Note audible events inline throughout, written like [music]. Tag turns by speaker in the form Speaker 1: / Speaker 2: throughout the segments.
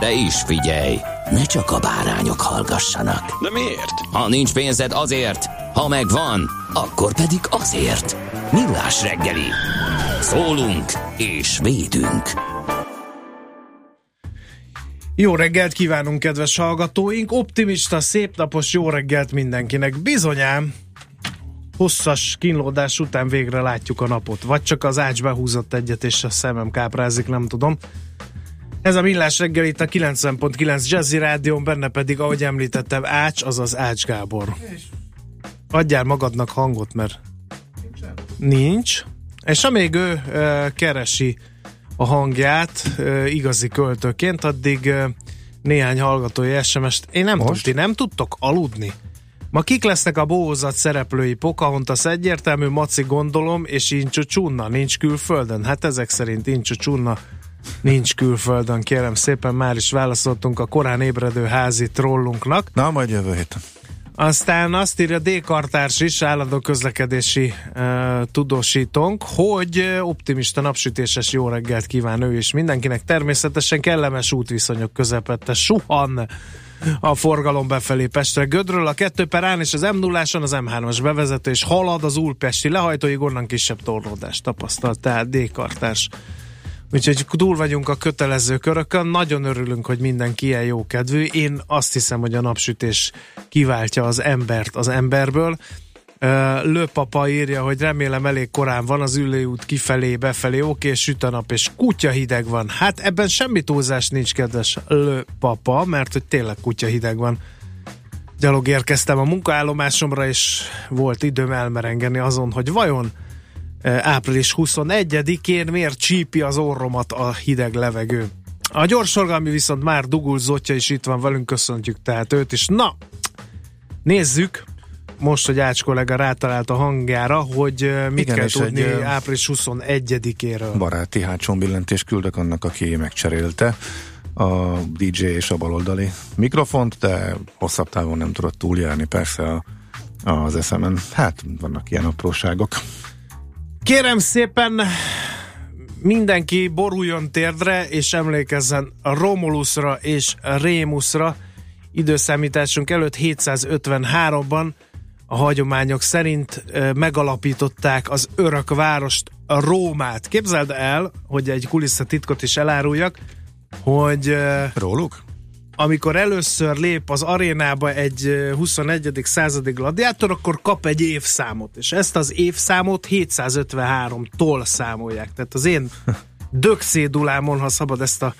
Speaker 1: De is figyelj, ne csak a bárányok hallgassanak.
Speaker 2: De miért?
Speaker 1: Ha nincs pénzed azért, ha megvan, akkor pedig azért. Millás reggeli. Szólunk és védünk.
Speaker 3: Jó reggelt kívánunk, kedves hallgatóink! Optimista, szép napos jó reggelt mindenkinek! Bizonyám, hosszas kínlódás után végre látjuk a napot. Vagy csak az ács behúzott egyet, és a szemem káprázik, nem tudom. Ez a Millás reggel itt a 90.9 Jazzy Rádión, benne pedig, ahogy említettem, Ács, azaz Ács Gábor. Adjál magadnak hangot, mert nincs. És amíg ő e, keresi a hangját e, igazi költőként, addig e, néhány hallgatói SMS-t. Én nem tudom, ti nem tudtok aludni? Ma kik lesznek a bózat szereplői? Pocahontas egyértelmű, Maci gondolom, és Incsó Csunna nincs külföldön. Hát ezek szerint Incsó Csunna nincs külföldön, kérem szépen, már is válaszoltunk a korán ébredő házi trollunknak.
Speaker 4: Na, majd jövő héten.
Speaker 3: Aztán azt írja D. Kartárs is, állandó közlekedési uh, tudósítónk, hogy optimista napsütéses jó reggelt kíván ő is mindenkinek. Természetesen kellemes útviszonyok közepette suhan a forgalom befelé Pestre Gödről, a 2 perán és az m 0 az M3-as bevezető, és halad az Úlpesti lehajtóig, onnan kisebb torlódást tapasztalt, tehát D. Kartárs Úgyhogy túl vagyunk a kötelező körökön, nagyon örülünk, hogy mindenki ilyen jó kedvű. Én azt hiszem, hogy a napsütés kiváltja az embert az emberből. Lőpapa írja, hogy remélem elég korán van az ülőút kifelé, befelé, oké, süt a nap, és kutya hideg van. Hát ebben semmi túlzás nincs, kedves Lőpapa, mert hogy tényleg kutya hideg van. Gyalog érkeztem a munkaállomásomra, és volt időm elmerengeni azon, hogy vajon április 21-én miért csípi az orromat a hideg levegő. A gyorsorgalmi viszont már Dugul Zotya is itt van velünk, köszöntjük tehát őt is. Na, nézzük, most, hogy Ács kollega rátalált a hangjára, hogy mit Igen, kell tudni egy április 21-éről.
Speaker 4: Baráti hátsón billentést küldök annak, aki megcserélte a DJ és a baloldali mikrofont, de hosszabb távon nem tudott túljárni persze a, az eszemen. Hát, vannak ilyen apróságok.
Speaker 3: Kérem szépen, mindenki boruljon térdre, és emlékezzen Romulusra és Rémusra. Időszámításunk előtt 753-ban a hagyományok szerint megalapították az örök várost, Rómát. Képzeld el, hogy egy kulisszatitkot is eláruljak, hogy...
Speaker 4: Róluk?
Speaker 3: Amikor először lép az arénába egy 21. századi gladiátor, akkor kap egy évszámot, és ezt az évszámot 753-tól számolják. Tehát az én [laughs] dögszédulámon, ha szabad ezt a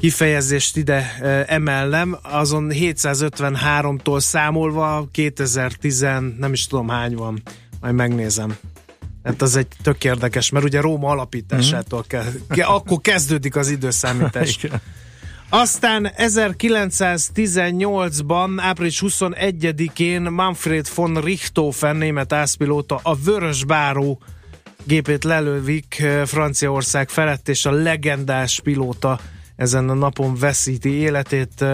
Speaker 3: kifejezést ide emelnem, azon 753-tól számolva 2010 nem is tudom hány van, majd megnézem. Hát az egy tök érdekes, mert ugye Róma alapításától kell, akkor kezdődik az időszámítás. [laughs] Aztán 1918-ban, április 21-én Manfred von Richthofen, német ászpilóta, a Vörös Báró gépét lelővik eh, Franciaország felett, és a legendás pilóta ezen a napon veszíti életét.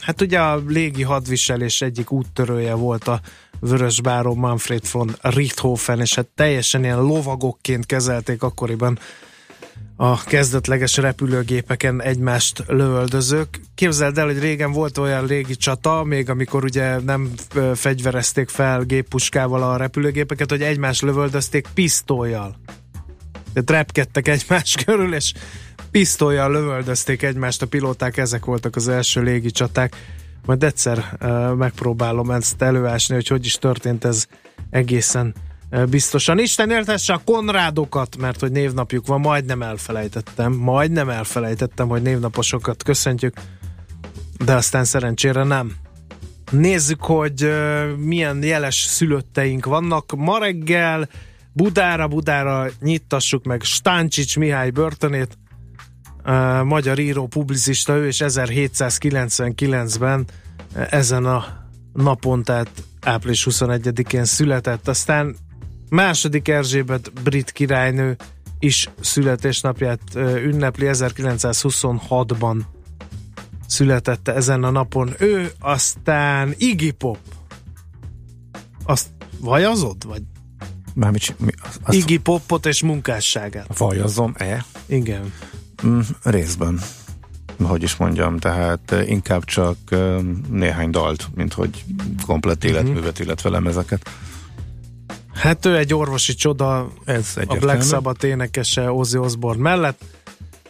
Speaker 3: Hát ugye a légi hadviselés egyik úttörője volt a Vörös Báró Manfred von Richthofen, és hát teljesen ilyen lovagokként kezelték akkoriban a kezdetleges repülőgépeken egymást lövöldözők. Képzeld el, hogy régen volt olyan régi csata, még amikor ugye nem fegyverezték fel géppuskával a repülőgépeket, hogy egymást lövöldözték pisztolyjal. Tehát repkedtek egymás körül, és pisztolyjal lövöldözték egymást a pilóták, ezek voltak az első légi csaták. majd egyszer uh, megpróbálom ezt előásni, hogy hogy is történt ez egészen biztosan. Isten értesse a Konrádokat, mert hogy névnapjuk van, majdnem elfelejtettem, majdnem elfelejtettem, hogy névnaposokat köszöntjük, de aztán szerencsére nem. Nézzük, hogy milyen jeles szülötteink vannak. Ma reggel Budára, Budára nyittassuk meg Stáncsics Mihály börtönét, magyar író, publicista, ő és 1799-ben ezen a napon, tehát április 21-én született. Aztán második Erzsébet brit királynő is születésnapját ünnepli 1926-ban születette ezen a napon ő, aztán Iggy Pop. Azt vajazod? Vagy
Speaker 4: Mármint, mi,
Speaker 3: azt Iggy Popot és munkásságát.
Speaker 4: Vajazom-e?
Speaker 3: Igen.
Speaker 4: Mm, részben. Hogy is mondjam, tehát inkább csak néhány dalt, mint hogy komplett mhm. életművet, uh-huh. illetve lemezeket.
Speaker 3: Hát ő egy orvosi csoda, Ez a Black Sabbath énekese Ozzy Osbourne mellett.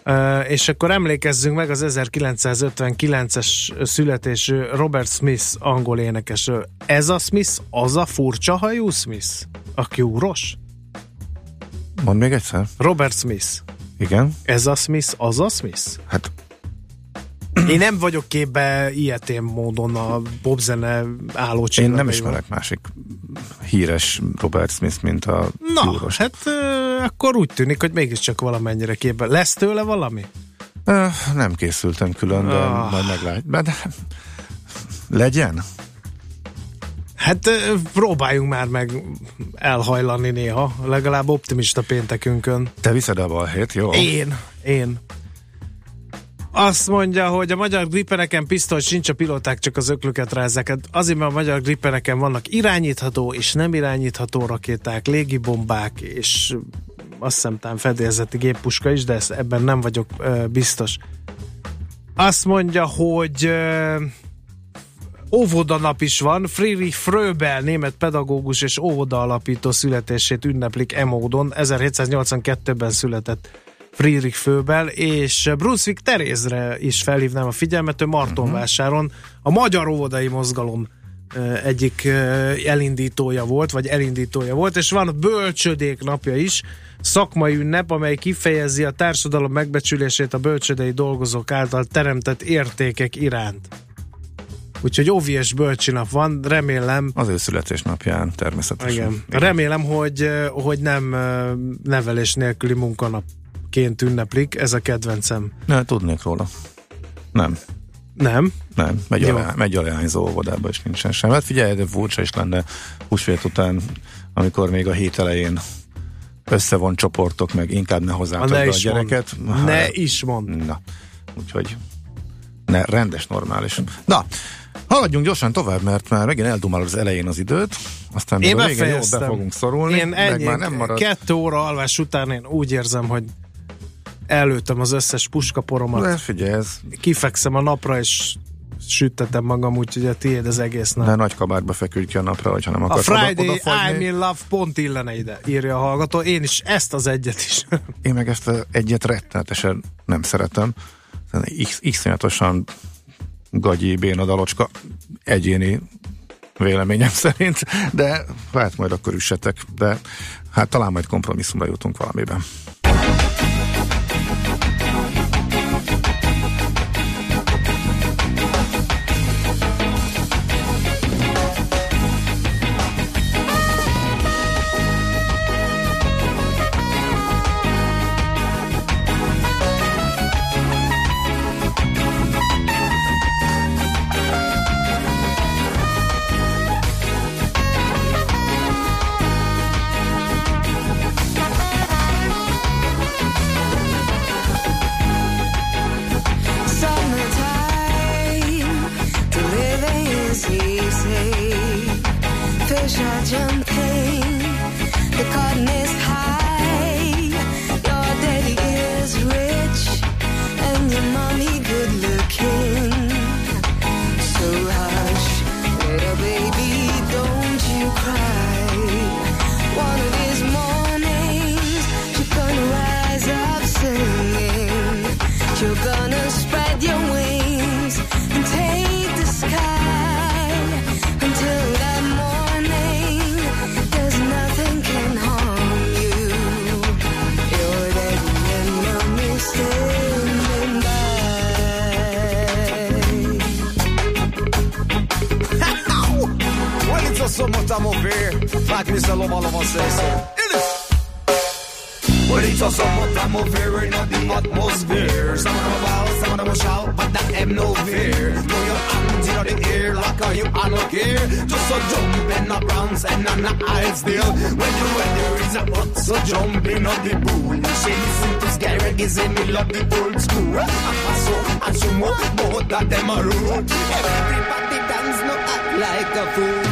Speaker 3: Uh, és akkor emlékezzünk meg az 1959-es születésű Robert Smith angol énekesről. Ez a Smith az a furcsa hajú Smith? A kiúros?
Speaker 4: Mondd még egyszer.
Speaker 3: Robert Smith.
Speaker 4: Igen.
Speaker 3: Ez a Smith az a Smith?
Speaker 4: Hát
Speaker 3: én nem vagyok képbe ilyetén módon a popzene álló
Speaker 4: Én nem ismerek másik híres Robert Smith, mint a
Speaker 3: Na, Júros. hát euh, akkor úgy tűnik, hogy mégiscsak valamennyire képbe. Lesz tőle valami?
Speaker 4: Uh, nem készültem külön, de uh. majd meglátjuk. De, legyen?
Speaker 3: Hát próbáljunk már meg elhajlani néha, legalább optimista péntekünkön.
Speaker 4: Te viszed a balhét, jó?
Speaker 3: Én, én. Azt mondja, hogy a magyar grippereken pisztoly sincs, a pilóták csak az öklüket rázzák. Hát azért, mert a magyar grippereken vannak irányítható és nem irányítható rakéták, légibombák, és azt hiszem talán fedélzeti géppuska is, de ezt, ebben nem vagyok uh, biztos. Azt mondja, hogy uh, óvodanap is van. Friedrich Fröbel, német pedagógus és óvoda alapító születését ünneplik emódon. 1782-ben született Friedrich Főbel, és Brunswick Terézre is felhívnám a figyelmet, ő Martonvásáron mhm. a Magyar Óvodai Mozgalom egyik elindítója volt, vagy elindítója volt, és van bölcsödék napja is, szakmai ünnep, amely kifejezi a társadalom megbecsülését a bölcsödei dolgozók által teremtett értékek iránt. Úgyhogy óvi és bölcsinap van, remélem...
Speaker 4: Az ő születésnapján természetesen.
Speaker 3: Igen. Remélem, hogy, hogy nem nevelés nélküli munkanap ként ünneplik, ez a kedvencem.
Speaker 4: Ne, tudnék róla. Nem.
Speaker 3: Nem?
Speaker 4: Nem, megy, a, megy a leányzó óvodába, és nincsen sem. Hát figyelj, de furcsa is lenne húsvét után, amikor még a hét elején összevon csoportok, meg inkább ne hozzátok be a gyereket.
Speaker 3: Mond. Ne is mond.
Speaker 4: Na, úgyhogy ne, rendes, normális. Na, haladjunk gyorsan tovább, mert már megint eldumál az elején az időt, aztán még a végén jól be fogunk szorulni.
Speaker 3: Én ennyi, már nem marad. kettő óra alvás után én úgy érzem, hogy előttem az összes puskaporomat.
Speaker 4: De figyelj, ez...
Speaker 3: Kifekszem a napra, és süttetem magam, úgyhogy a tiéd az egész nap.
Speaker 4: De nagy kabátba feküdj ki a napra, hogyha nem akarsz
Speaker 3: A Friday oda, I'm in love pont illene ide, írja a hallgató. Én is ezt az egyet is. [laughs]
Speaker 4: Én meg ezt az egyet rettenetesen nem szeretem. Iszonyatosan gagyi, béna dalocska egyéni véleményem szerint, de hát majd akkor üssetek, de hát talán majd kompromisszumra jutunk valamiben.
Speaker 5: Mr. Loma Loma says so. Is. Well, it's just so much I'm over in the atmosphere. Some of them wild, some of them shout, but that have no fear. Throw your hands in the air like you I don't care. Just so around and on the aisle still. When the weather is a hot, so jumping up the pool. She listen to scary gives me love the old school. I so and so more, both of them are rude. Everybody dance, no act like a fool.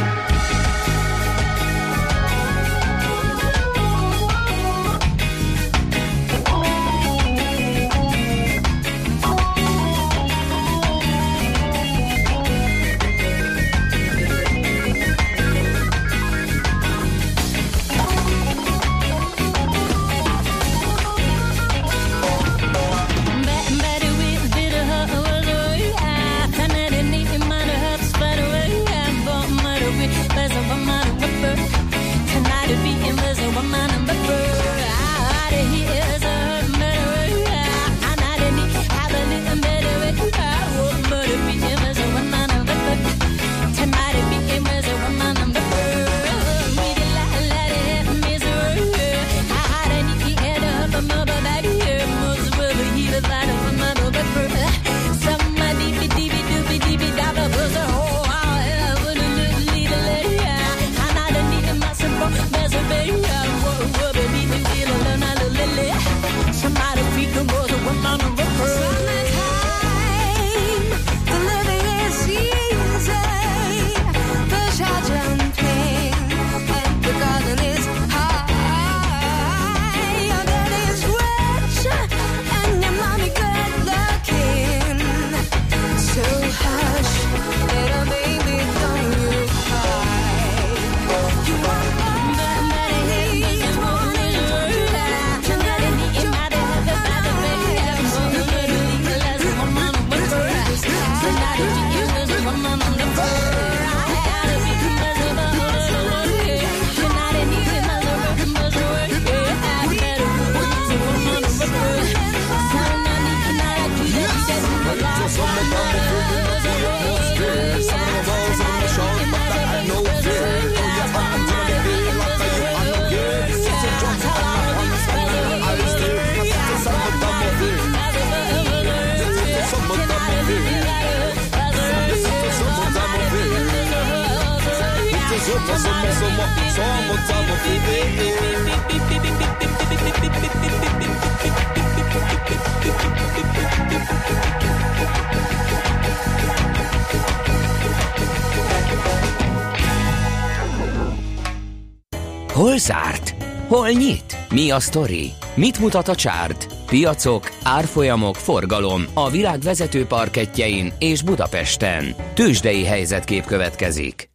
Speaker 1: Zárt? Hol nyit? Mi a sztori? Mit mutat a csárt? Piacok, árfolyamok, forgalom a világ vezető parketjein és Budapesten. Tősdei helyzetkép következik.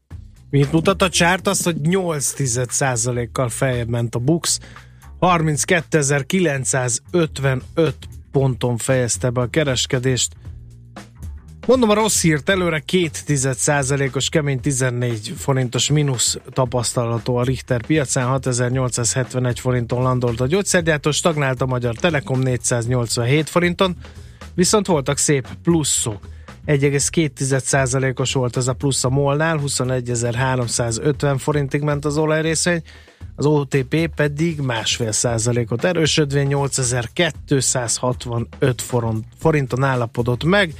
Speaker 3: Mit mutat a csárt? Azt, hogy 8% kal feljebb ment a Bux. 32.955 ponton fejezte be a kereskedést. Mondom a rossz hírt, előre 2 os kemény 14 forintos mínusz tapasztalható a Richter piacán, 6871 forinton landolt a gyógyszergyártó, stagnált a Magyar Telekom 487 forinton, viszont voltak szép pluszok. 1,2%-os volt ez a plusz a MOL-nál, 21.350 forintig ment az olajrészvény, az OTP pedig másfél százalékot erősödve 8265 forint, forinton állapodott meg,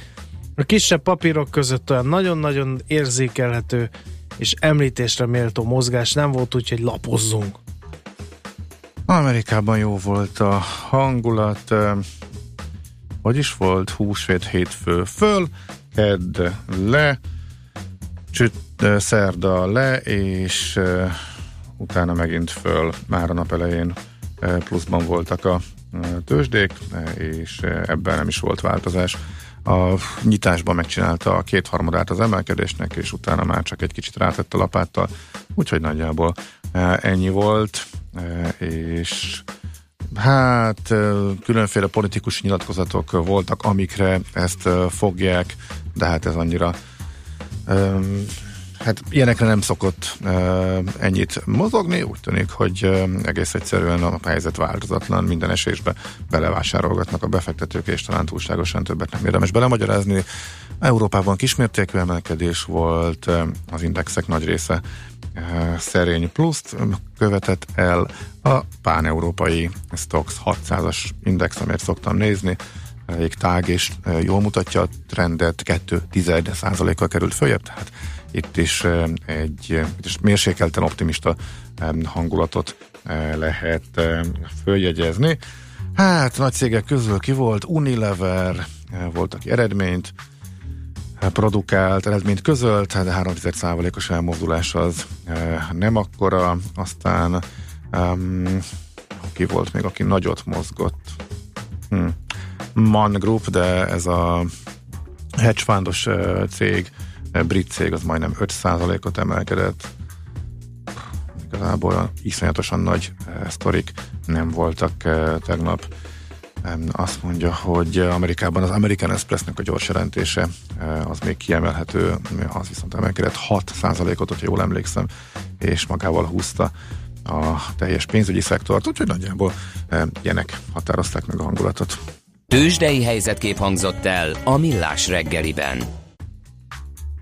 Speaker 3: a kisebb papírok között olyan nagyon-nagyon érzékelhető és említésre méltó mozgás nem volt, úgyhogy lapozzunk.
Speaker 4: Amerikában jó volt a hangulat, hogy is volt, húsvét hétfő föl, kedd le, csüt, szerda le, és utána megint föl, már a nap elején pluszban voltak a tőzsdék, és ebben nem is volt változás a nyitásban megcsinálta a kétharmadát az emelkedésnek, és utána már csak egy kicsit rátett a lapáttal, úgyhogy nagyjából e, ennyi volt, e, és hát e, különféle politikus nyilatkozatok voltak, amikre ezt fogják, de hát ez annyira hát ilyenekre nem szokott uh, ennyit mozogni, úgy tűnik, hogy uh, egész egyszerűen a helyzet változatlan, minden esésbe belevásárolgatnak a befektetők, és talán túlságosan többet nem érdemes belemagyarázni. Európában kismértékű emelkedés volt, uh, az indexek nagy része szerény pluszt követett el a pán-európai Stox 600-as index, amért szoktam nézni, elég tág és jól mutatja a trendet, 2% kal került följebb, tehát itt is egy itt is mérsékelten optimista hangulatot lehet följegyezni. Hát nagy cégek közül ki volt? Unilever volt, aki eredményt produkált, eredményt közölt, de 3,1%-os elmozdulás az nem akkora. Aztán um, ki volt még, aki nagyot mozgott? Hm. Man Group, de ez a hedge fundos cég, brit cég, az majdnem 5%-ot emelkedett. Igazából iszonyatosan nagy sztorik nem voltak tegnap azt mondja, hogy Amerikában az American Expressnek a gyors jelentése az még kiemelhető, az viszont emelkedett 6%-ot, hogyha jól emlékszem, és magával húzta a teljes pénzügyi szektort, úgyhogy nagyjából ilyenek határozták meg a hangulatot.
Speaker 1: Tőzsdei helyzetkép hangzott el a Millás reggeliben.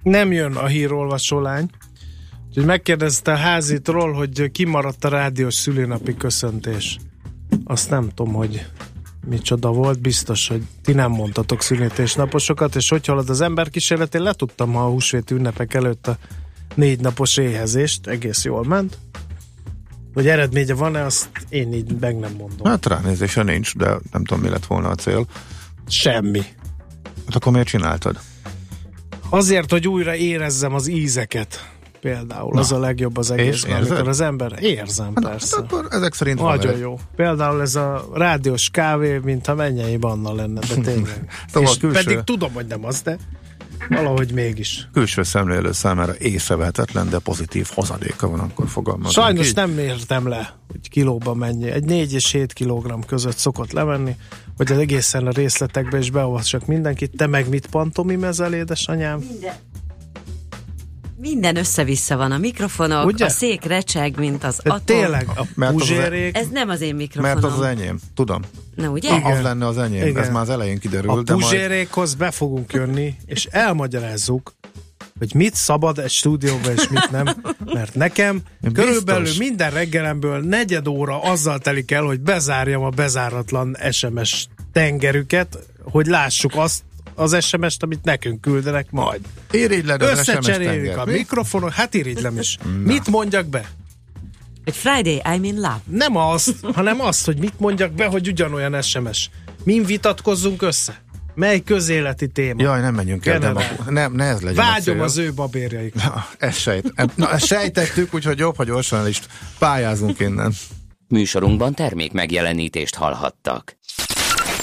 Speaker 3: Nem jön a hírolvasó lány, úgyhogy megkérdezte a házitról, hogy kimaradt a rádiós szülinapi köszöntés. Azt nem tudom, hogy micsoda volt, biztos, hogy ti nem mondtatok születésnaposokat, és hogy halad az ember kísérlet, én letudtam a húsvét ünnepek előtt a négy napos éhezést, egész jól ment. Hogy eredménye van-e, azt én így meg nem mondom.
Speaker 4: Hát ránézése nincs, de nem tudom, mi lett volna a cél.
Speaker 3: Semmi.
Speaker 4: Hát akkor miért csináltad?
Speaker 3: Azért, hogy újra érezzem az ízeket például. Na. Az a legjobb az egész. amikor az ember érzem, hát, persze.
Speaker 4: Hát akkor ezek szerint
Speaker 3: Nagyon van jó. Például ez a rádiós kávé, mintha mennyei Banna lenne, de tényleg. [laughs] szóval És külső... pedig tudom, hogy nem az, de valahogy mégis.
Speaker 4: Külső szemlélő számára észrevehetetlen, de pozitív hozadéka van, akkor fogalmazom.
Speaker 3: Sajnos így. nem mértem le, hogy kilóba mennyi. Egy 4 és 7 kilogramm között szokott levenni, hogy az egészen a részletekbe is beolvassak mindenkit. Te meg mit pantomimezel, édesanyám?
Speaker 6: Minden. Minden össze-vissza van a mikrofonok, Ugye? a szék recseg, mint az
Speaker 3: De atom. Tényleg, a mert az
Speaker 6: Ez nem az én mikrofonom.
Speaker 4: Mert az az enyém, tudom.
Speaker 6: Na ugye?
Speaker 4: Igen. Az lenne az enyém, Igen. ez már az elején kiderül.
Speaker 3: A puzsérékhoz majd... be fogunk jönni, és elmagyarázzuk, hogy mit szabad egy stúdióban, és mit nem. Mert nekem Biztos. körülbelül minden reggelemből negyed óra azzal telik el, hogy bezárjam a bezáratlan SMS tengerüket, hogy lássuk azt, az SMS-t, amit nekünk küldenek majd.
Speaker 4: Irigyled az
Speaker 3: Összecseréljük a mikrofonot, hát irigylem is. Na. Mit mondjak be?
Speaker 6: Egy Friday, I'm in love.
Speaker 3: Nem azt, hanem azt, hogy mit mondjak be, hogy ugyanolyan SMS. Min vitatkozzunk össze? Mely közéleti téma?
Speaker 4: Jaj, nem menjünk el, nem, nem, ne ez legyen
Speaker 3: Vágyom az ő babérjaik.
Speaker 4: Na, ezt, sejt, na, ezt sejtettük, úgyhogy jobb, hogy gyorsan is pályázunk innen.
Speaker 1: Műsorunkban termék megjelenítést hallhattak.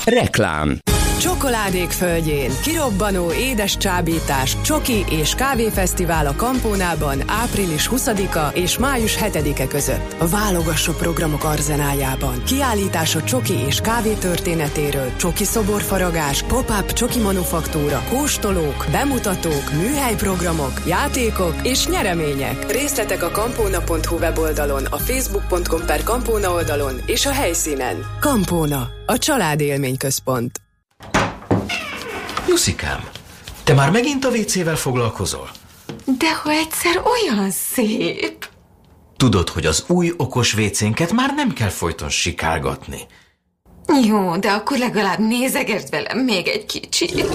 Speaker 1: Reklám
Speaker 7: Csokoládék földjén kirobbanó édes csábítás, csoki és kávéfesztivál a Kampónában április 20-a és május 7-e között. A válogassó programok arzenájában. Kiállítás a csoki és kávé történetéről, csoki szoborfaragás, pop-up csoki manufaktúra, kóstolók, bemutatók, műhelyprogramok, játékok és nyeremények. Részletek a kampóna.hu weboldalon, a facebook.com per kampóna oldalon és a helyszínen. Kampóna, a család
Speaker 8: Juszikám, te már megint a WC-vel foglalkozol?
Speaker 9: De ha egyszer olyan szép!
Speaker 8: Tudod, hogy az új okos WC-nket már nem kell folyton sikálgatni.
Speaker 9: Jó, de akkor legalább nézegesd velem még egy kicsit.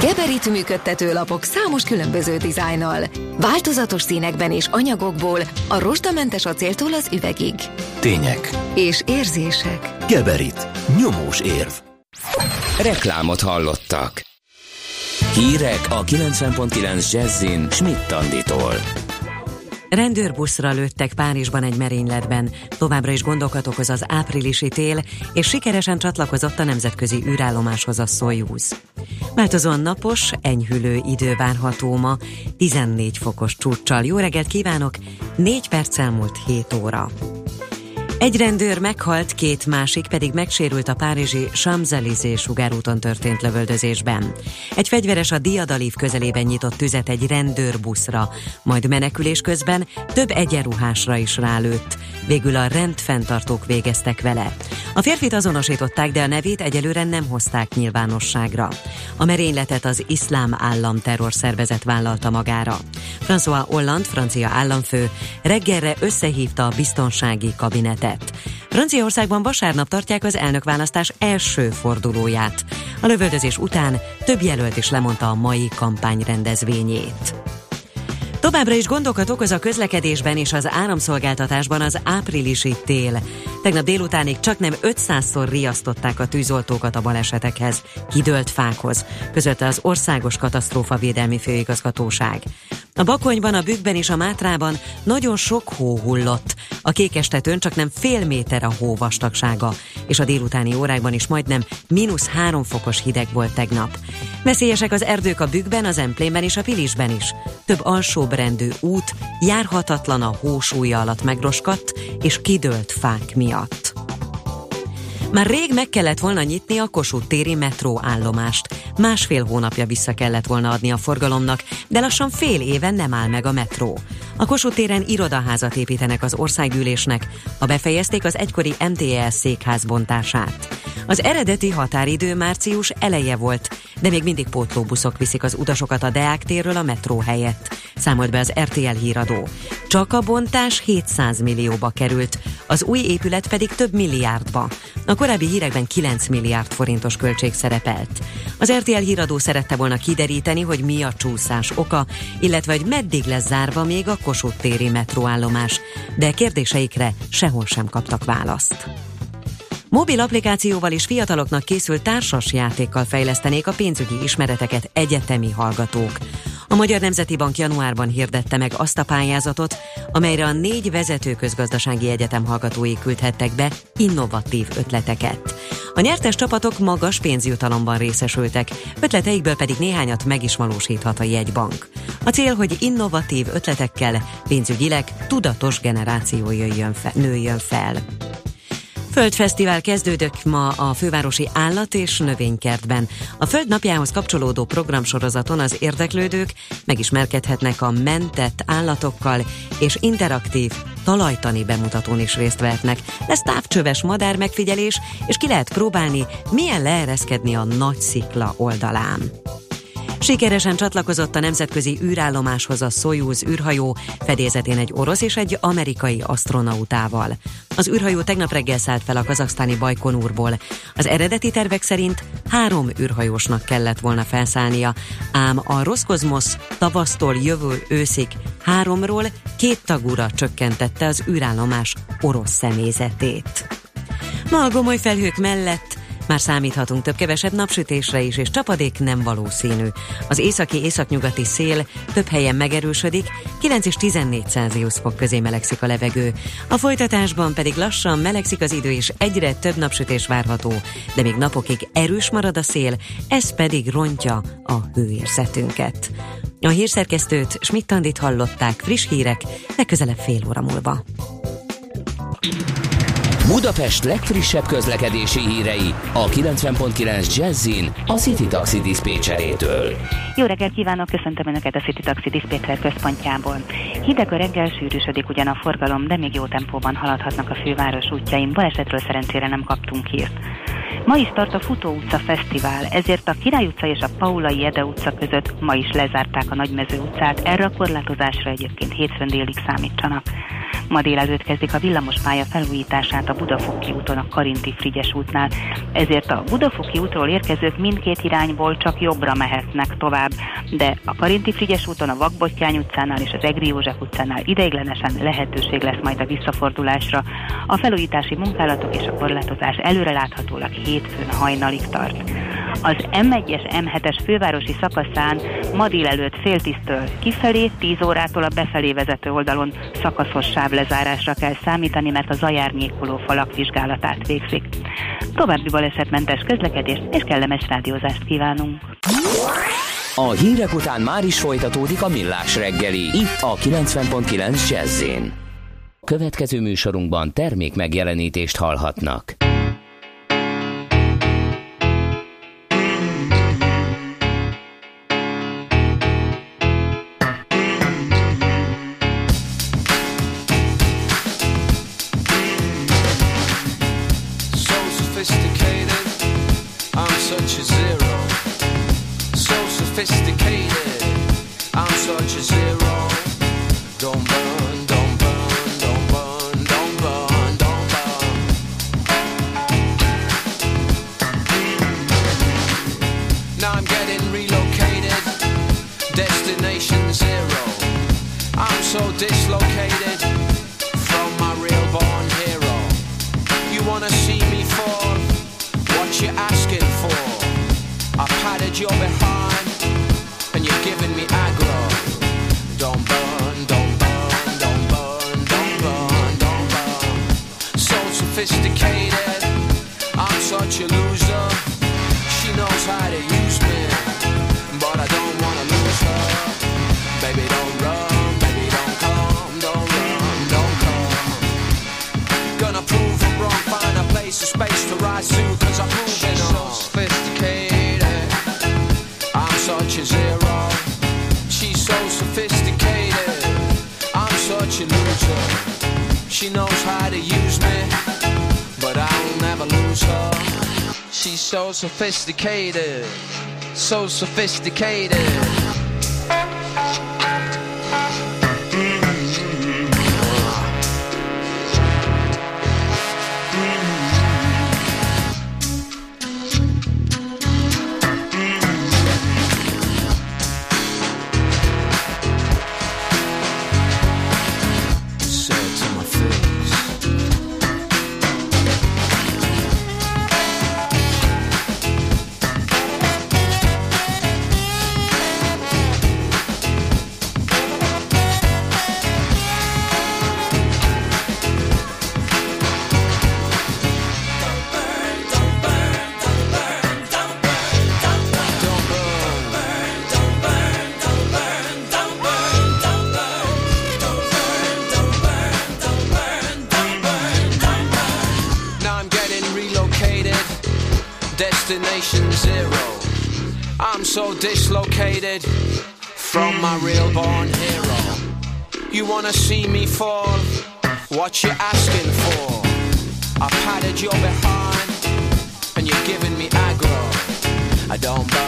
Speaker 7: Geberit működtető lapok számos különböző dizájnnal. Változatos színekben és anyagokból, a rozsdamentes acéltól az üvegig.
Speaker 8: Tények.
Speaker 7: És érzések.
Speaker 8: Geberit. Nyomós érv.
Speaker 1: Reklámot hallottak. Hírek a 90.9 Jazzin Schmidt Tanditól.
Speaker 6: Rendőrbuszra lőttek Párizsban egy merényletben. Továbbra is gondokat okoz az áprilisi tél, és sikeresen csatlakozott a nemzetközi űrállomáshoz a Soyuz. Változóan napos, enyhülő idő várható ma, 14 fokos csúccsal. Jó reggelt kívánok, 4 perc elmúlt 7 óra. Egy rendőr meghalt, két másik pedig megsérült a párizsi Champs-Élysées sugárúton történt lövöldözésben. Egy fegyveres a Diadalív közelében nyitott tüzet egy rendőrbuszra, majd menekülés közben több egyenruhásra is rálőtt. Végül a rendfenntartók végeztek vele. A férfit azonosították, de a nevét egyelőre nem hozták nyilvánosságra. A merényletet az iszlám állam terrorszervezet vállalta magára. François Hollande, francia államfő, reggelre összehívta a biztonsági kabinetet. Franciaországban vasárnap tartják az elnökválasztás első fordulóját. A lövöldözés után több jelölt is lemondta a mai kampány rendezvényét. Továbbra is gondokat okoz a közlekedésben és az áramszolgáltatásban az áprilisi tél. Tegnap délutánig csak nem 500-szor riasztották a tűzoltókat a balesetekhez, kidőlt fákhoz, közölte az Országos Katasztrófa Védelmi Főigazgatóság. A Bakonyban, a Bükkben és a Mátrában nagyon sok hó hullott. A Kékestetőn csak nem fél méter a hó vastagsága, és a délutáni órákban is majdnem mínusz három fokos hideg volt tegnap. Veszélyesek az erdők a Bükkben, az Emplénben és a Pilisben is. Több alsóbrendű út járhatatlan a hósúlya alatt megroskadt és kidőlt fák miatt. Már rég meg kellett volna nyitni a Kossuth téri metróállomást. Másfél hónapja vissza kellett volna adni a forgalomnak, de lassan fél éven nem áll meg a metró. A Kossuth téren irodaházat építenek az országgyűlésnek, a befejezték az egykori MTS székház bontását. Az eredeti határidő március eleje volt, de még mindig pótlóbuszok viszik az utasokat a Deák térről a metró helyett, számolt be az RTL híradó. Csak a bontás 700 millióba került, az új épület pedig több milliárdba. A korábbi hírekben 9 milliárd forintos költség szerepelt. Az RTL híradó szerette volna kideríteni, hogy mi a csúszás oka, illetve hogy meddig lesz zárva még a Kossuth téri metróállomás, de kérdéseikre sehol sem kaptak választ. Mobil applikációval és fiataloknak készült társas játékkal fejlesztenék a pénzügyi ismereteket egyetemi hallgatók. A Magyar Nemzeti Bank januárban hirdette meg azt a pályázatot, amelyre a négy vezető közgazdasági egyetem hallgatói küldhettek be innovatív ötleteket. A nyertes csapatok magas pénzjutalomban részesültek, ötleteikből pedig néhányat meg is valósíthat a jegybank. A cél, hogy innovatív ötletekkel pénzügyileg tudatos generáció jöjjön fe, nőjön fel. Földfesztivál kezdődött ma a fővárosi állat- és növénykertben. A Föld napjához kapcsolódó programsorozaton az érdeklődők megismerkedhetnek a mentett állatokkal, és interaktív talajtani bemutatón is részt vehetnek. Lesz távcsöves madár megfigyelés, és ki lehet próbálni, milyen leereszkedni a nagy szikla oldalán. Sikeresen csatlakozott a nemzetközi űrállomáshoz a Soyuz űrhajó, fedélzetén egy orosz és egy amerikai astronautával. Az űrhajó tegnap reggel szállt fel a kazaksztáni Bajkonúrból. Az eredeti tervek szerint három űrhajósnak kellett volna felszállnia, ám a Roszkozmosz tavasztól jövő őszig háromról két tagúra csökkentette az űrállomás orosz személyzetét. Ma a gomoly felhők mellett már számíthatunk több-kevesebb napsütésre is, és csapadék nem valószínű. Az északi északnyugati szél több helyen megerősödik, 9 és 14 Celsius fok közé melegszik a levegő. A folytatásban pedig lassan melegszik az idő, és egyre több napsütés várható, de még napokig erős marad a szél, ez pedig rontja a hőérzetünket. A hírszerkesztőt Schmidt-Tandit hallották friss hírek, legközelebb fél óra múlva.
Speaker 1: Budapest legfrissebb közlekedési hírei a 90.9 Jazzin a City Taxi Dispécsejétől.
Speaker 10: Jó reggelt kívánok, köszöntöm Önöket a City Taxi Dispatcher központjából. Hideg a reggel, sűrűsödik ugyan a forgalom, de még jó tempóban haladhatnak a főváros útjain. Balesetről szerencsére nem kaptunk hírt. Ma is tart a Futó utca fesztivál, ezért a Király utca és a Paulai Ede utca között ma is lezárták a Nagymező utcát, erre a korlátozásra egyébként hétfőn délig számítsanak. Ma délelőtt kezdik a villamospálya felújítását a Budafoki úton a Karinti Frigyes útnál, ezért a Budafoki útról érkezők mindkét irányból csak jobbra mehetnek tovább, de a Karinti Frigyes úton a Vakbottyány utcánál és az Egri József utcánál ideiglenesen lehetőség lesz majd a visszafordulásra. A felújítási munkálatok és a korlátozás előreláthatólag hétfőn hajnalig tart. Az M1-es M7-es fővárosi szakaszán ma délelőtt fél tisztől kifelé, 10 órától a befelé vezető oldalon szakaszos sávlezárásra kell számítani, mert a zajárnyékoló falak vizsgálatát végzik. További balesetmentes közlekedést és kellemes rádiózást kívánunk!
Speaker 1: A hírek után már is folytatódik a millás reggeli, itt a 90.9 jazz Következő műsorunkban termék megjelenítést hallhatnak.
Speaker 11: Sophisticated, I'm such a zero. So sophisticated, sophisticated. So sophisticated. Fall? What you asking for? I patted your behind, and you're giving me aggro. I don't burn,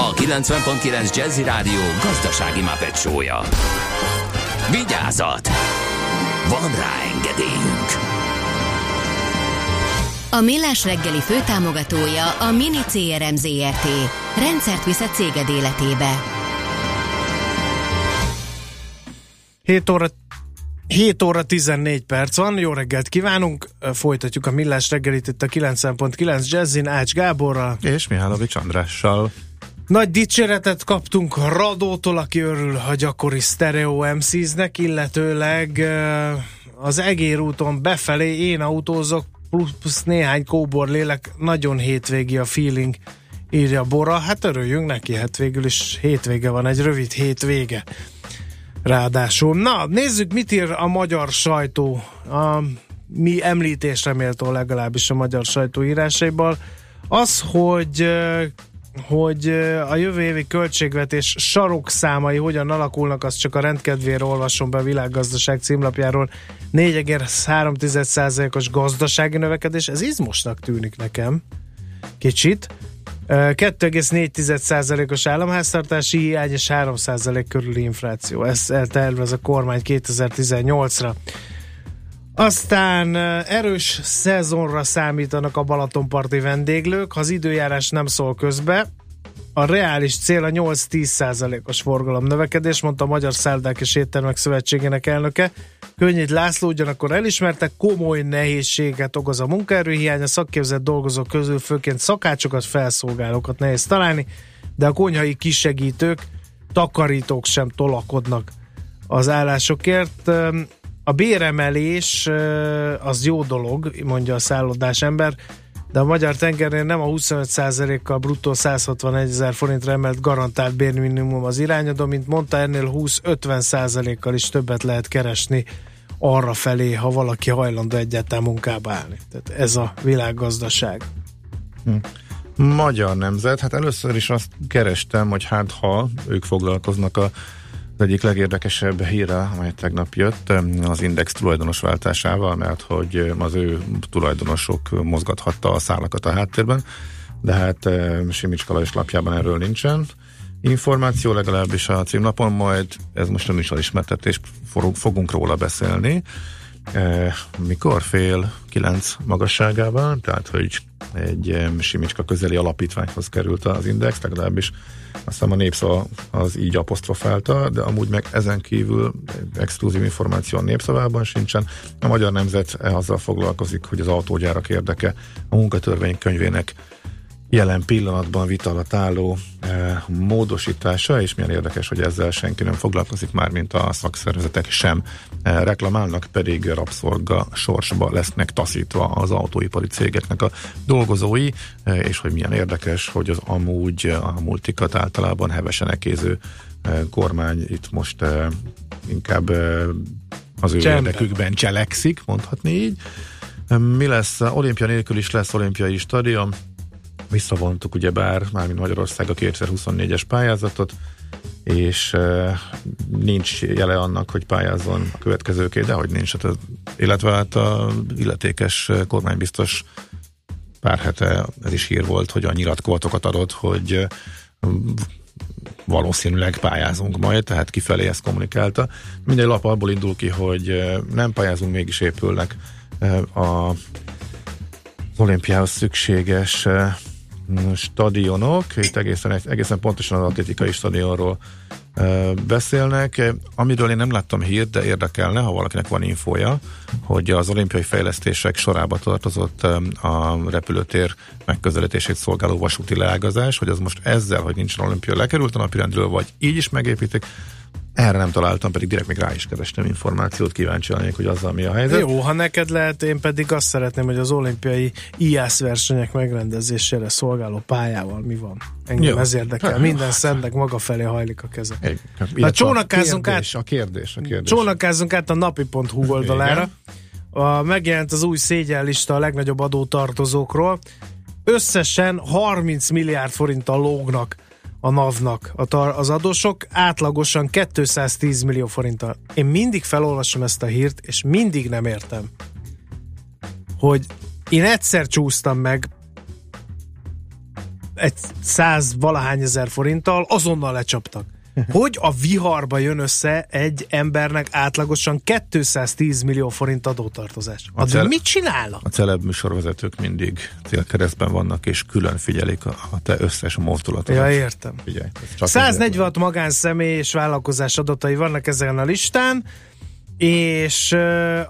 Speaker 1: a 90.9 Jazzy Rádió gazdasági mapetsója. Vigyázat! Van rá engedélyünk!
Speaker 12: A Millás reggeli főtámogatója a Mini CRM Zrt. Rendszert visz a céged életébe.
Speaker 3: 7 óra 7 óra 14 perc van, jó reggelt kívánunk, folytatjuk a millás reggelit itt a 9.9 Jazzin Ács Gáborral.
Speaker 4: És Mihálovics Andrással.
Speaker 3: Nagy dicséretet kaptunk Radótól, aki örül a gyakori Stereo MC-znek, illetőleg az Egér úton befelé én autózok, plusz néhány kóbor lélek, nagyon hétvégi a feeling, írja Bora. Hát örüljünk neki, hát végül is hétvége van, egy rövid hétvége. Ráadásul. Na, nézzük, mit ír a magyar sajtó. A mi említésre méltó legalábbis a magyar sajtó írásaiból. Az, hogy hogy a jövő évi költségvetés sarokszámai hogyan alakulnak, azt csak a rendkedvére olvasom be a világgazdaság címlapjáról. 4,3%-os gazdasági növekedés, ez izmosnak tűnik nekem. Kicsit. 2,4%-os államháztartási hiány és 3% körüli infláció. Ez tervez a kormány 2018-ra. Aztán erős szezonra számítanak a Balatonparti vendéglők, ha az időjárás nem szól közbe. A reális cél a 8-10 os forgalom növekedés, mondta a Magyar Szállodák és Éttermek Szövetségének elnöke. Könnyít László ugyanakkor elismerte, komoly nehézséget okoz a munkaerőhiány, a szakképzett dolgozók közül főként szakácsokat, felszolgálókat nehéz találni, de a konyhai kisegítők, takarítók sem tolakodnak az állásokért. A béremelés az jó dolog, mondja a szállodás ember, de a magyar tengernél nem a 25%-kal bruttó 161 ezer forintra emelt garantált bérminimum az irányadó, mint mondta, ennél 20-50%-kal is többet lehet keresni arra felé, ha valaki hajlandó egyáltalán munkába állni. Tehát ez a világgazdaság.
Speaker 4: Hm. Magyar nemzet, hát először is azt kerestem, hogy hát ha ők foglalkoznak a az egyik legérdekesebb híre, amely tegnap jött, az Index tulajdonos váltásával, mert hogy az ő tulajdonosok mozgathatta a szálakat a háttérben, de hát Simics Kalajos lapjában erről nincsen információ, legalábbis a címlapon, majd ez most nem is ismertetés, fogunk róla beszélni. Mikor? Fél kilenc magasságában, tehát hogy egy Simicska közeli alapítványhoz került az Index, legalábbis aztán a népszava az így apostrofálta, de amúgy meg ezen kívül exkluzív információ a népszavában sincsen. A Magyar Nemzet azzal foglalkozik, hogy az autógyárak érdeke a munkatörvénykönyvének jelen pillanatban vita alatt álló e, módosítása, és milyen érdekes, hogy ezzel senki nem foglalkozik már, mint a szakszervezetek sem e, reklamálnak, pedig rabszolga sorsba lesznek taszítva az autóipari cégeknek a dolgozói, e, és hogy milyen érdekes, hogy az amúgy a multikat általában hevesen ekéző e, kormány itt most e, inkább e, az ő Csemben. érdekükben cselekszik, mondhatni így. E, mi lesz? Olimpia nélkül is lesz olimpiai stadion, visszavontuk ugyebár, mármint Magyarország a 2024-es pályázatot, és nincs jele annak, hogy pályázzon a következőké, de hogy nincs. Hát, illetve hát a illetékes kormánybiztos pár hete ez is hír volt, hogy a nyilatkozatokat adott, hogy valószínűleg pályázunk majd, tehát kifelé ezt kommunikálta. Minden lap abból indul ki, hogy nem pályázunk, mégis épülnek a az olimpiához szükséges stadionok, itt egészen, egészen pontosan az atlétikai stadionról beszélnek, amiről én nem láttam hírt, de érdekelne, ha valakinek van infója, hogy az olimpiai fejlesztések sorába tartozott a repülőtér megközelítését szolgáló vasúti leágazás, hogy az most ezzel, hogy nincsen olimpia, lekerült a napirendről, vagy így is megépítik, erre nem találtam, pedig direkt még rá is kerestem információt, kíváncsi lennék, hogy azzal mi a helyzet.
Speaker 3: Jó, ha neked lehet, én pedig azt szeretném, hogy az olimpiai IASZ versenyek megrendezésére szolgáló pályával mi van. Engem Jó. ez érdekel. Hát, Minden szendek maga felé hajlik a keze. Egy, hát, csónakázzunk a kérdés,
Speaker 4: át, a kérdés, a kérdés.
Speaker 3: Csónakázzunk át a napi.hu oldalára. A, megjelent az új szégyenlista a legnagyobb adótartozókról. Összesen 30 milliárd forinttal lógnak a NAV-nak a tar- az adósok átlagosan 210 millió forinttal. Én mindig felolvasom ezt a hírt, és mindig nem értem, hogy én egyszer csúsztam meg egy száz valahány ezer forinttal, azonnal lecsaptak. Hogy a viharba jön össze egy embernek átlagosan 210 millió forint adótartozás?
Speaker 4: A cel-
Speaker 3: mit csinálnak?
Speaker 4: A celeb műsorvezetők mindig célkeresztben vannak, és külön figyelik a, a te összes mozdulatodat.
Speaker 3: Ja, értem.
Speaker 4: Figyelj. ez csak
Speaker 3: 146 magánszemély és vállalkozás adatai vannak ezen a listán, és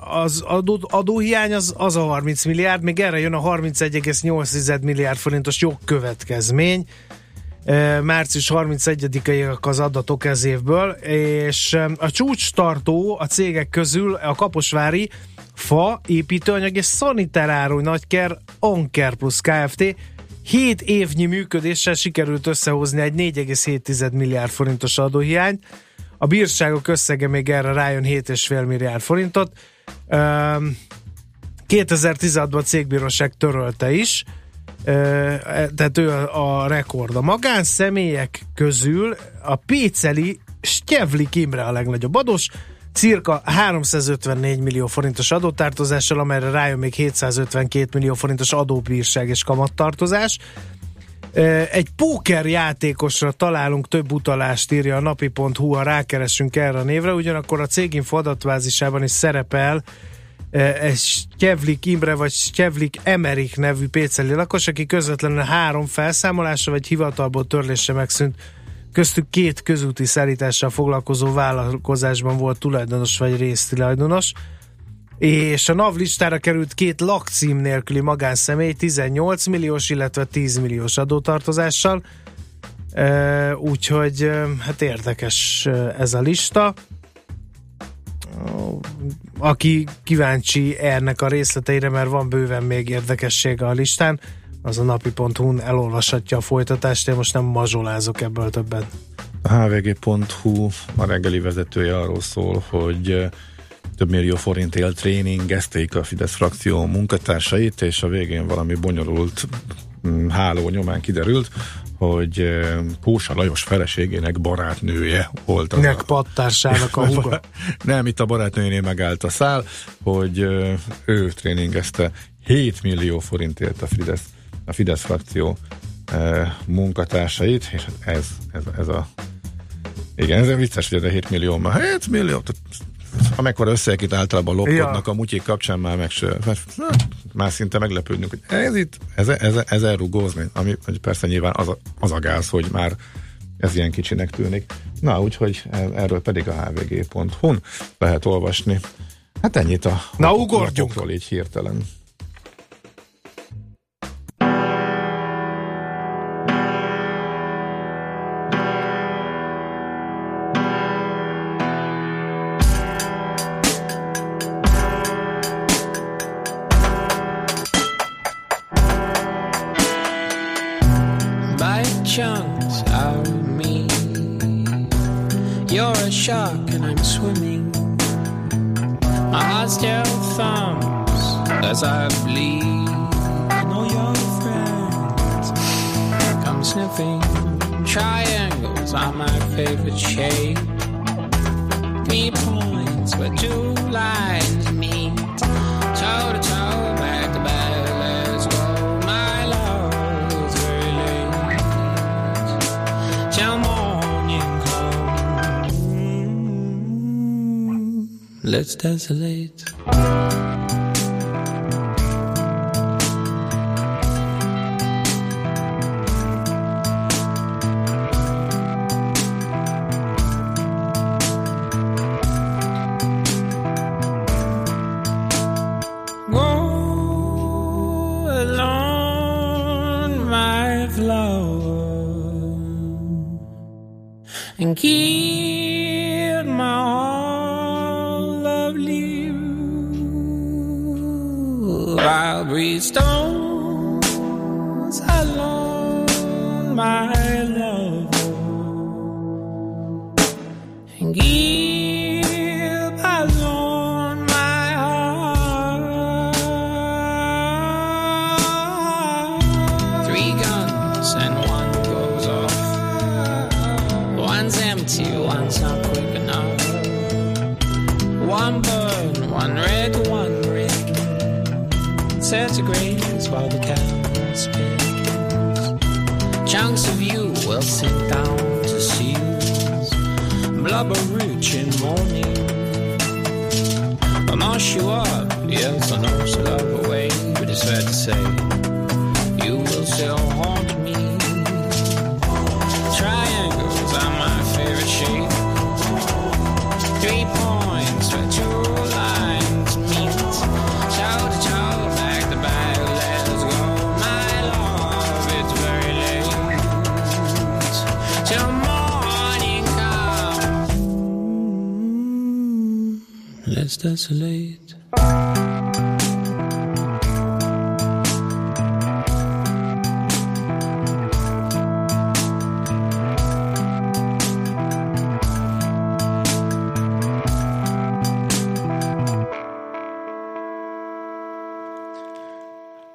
Speaker 3: az adó, adóhiány az, az a 30 milliárd, még erre jön a 31,8 milliárd forintos jogkövetkezmény. Március 31-ig az adatok ez évből, és a csúcs tartó a cégek közül a Kaposvári fa, építőanyag és szaniteráru nagyker Anker plusz Kft. 7 évnyi működéssel sikerült összehozni egy 4,7 milliárd forintos adóhiányt. A bírságok összege még erre rájön 7,5 milliárd forintot. Üm, 2016-ban a cégbíróság törölte is, tehát ő a, a rekord. A magánszemélyek közül a Péceli Stjevlik Imre a legnagyobb adós, cirka 354 millió forintos adótartozással, amelyre rájön még 752 millió forintos adóbírság és kamattartozás. Egy póker játékosra találunk több utalást, írja a napi.hu, ha rákeresünk erre a névre, ugyanakkor a céginfo adatbázisában is szerepel ö, egy Stjevlik Imre vagy Stjevlik Emerik nevű péceli lakos, aki közvetlenül három felszámolása vagy hivatalból törlése megszűnt. Köztük két közúti szállítással foglalkozó vállalkozásban volt tulajdonos vagy résztulajdonos, és a NAV listára került két lakcím nélküli magánszemély 18 milliós, illetve 10 milliós adótartozással, úgyhogy hát érdekes ez a lista. Aki kíváncsi ennek a részleteire, mert van bőven még érdekessége a listán, az a napi.hu-n elolvashatja a folytatást, én most nem mazsolázok ebből többet.
Speaker 4: A hvg.hu a reggeli vezetője arról szól, hogy több millió forintért tréningezték a Fidesz frakció munkatársait, és a végén valami bonyolult mm, háló nyomán kiderült, hogy Kósa Lajos feleségének barátnője volt az
Speaker 3: Nek pattársának a húga. [laughs]
Speaker 4: Nem, itt a barátnőjénél megállt a szál, hogy ő tréningezte 7 millió forintért a Fidesz, a Fidesz frakció munkatársait, és ez, ez, ez a igen, ez vicces, hogy ez a 7 millió, már 7 millió, amekkora összegek itt általában lopkodnak ja. a mutyék kapcsán már meg se, már szinte meglepődünk, hogy ez itt, ez, ez, ez elrugózni, ami persze nyilván az a, az a gáz, hogy már ez ilyen kicsinek tűnik. Na, úgyhogy erről pedig a hvg.hu-n lehet olvasni. Hát ennyit a
Speaker 3: Na, ugorjunk!
Speaker 4: így hirtelen.
Speaker 13: You're a shark and I'm swimming. My heart still thumps as I bleed. And all your friends come sniffing. Triangles are my favorite shape. Me points where two lines meet. Toe to toe, Let's dance late.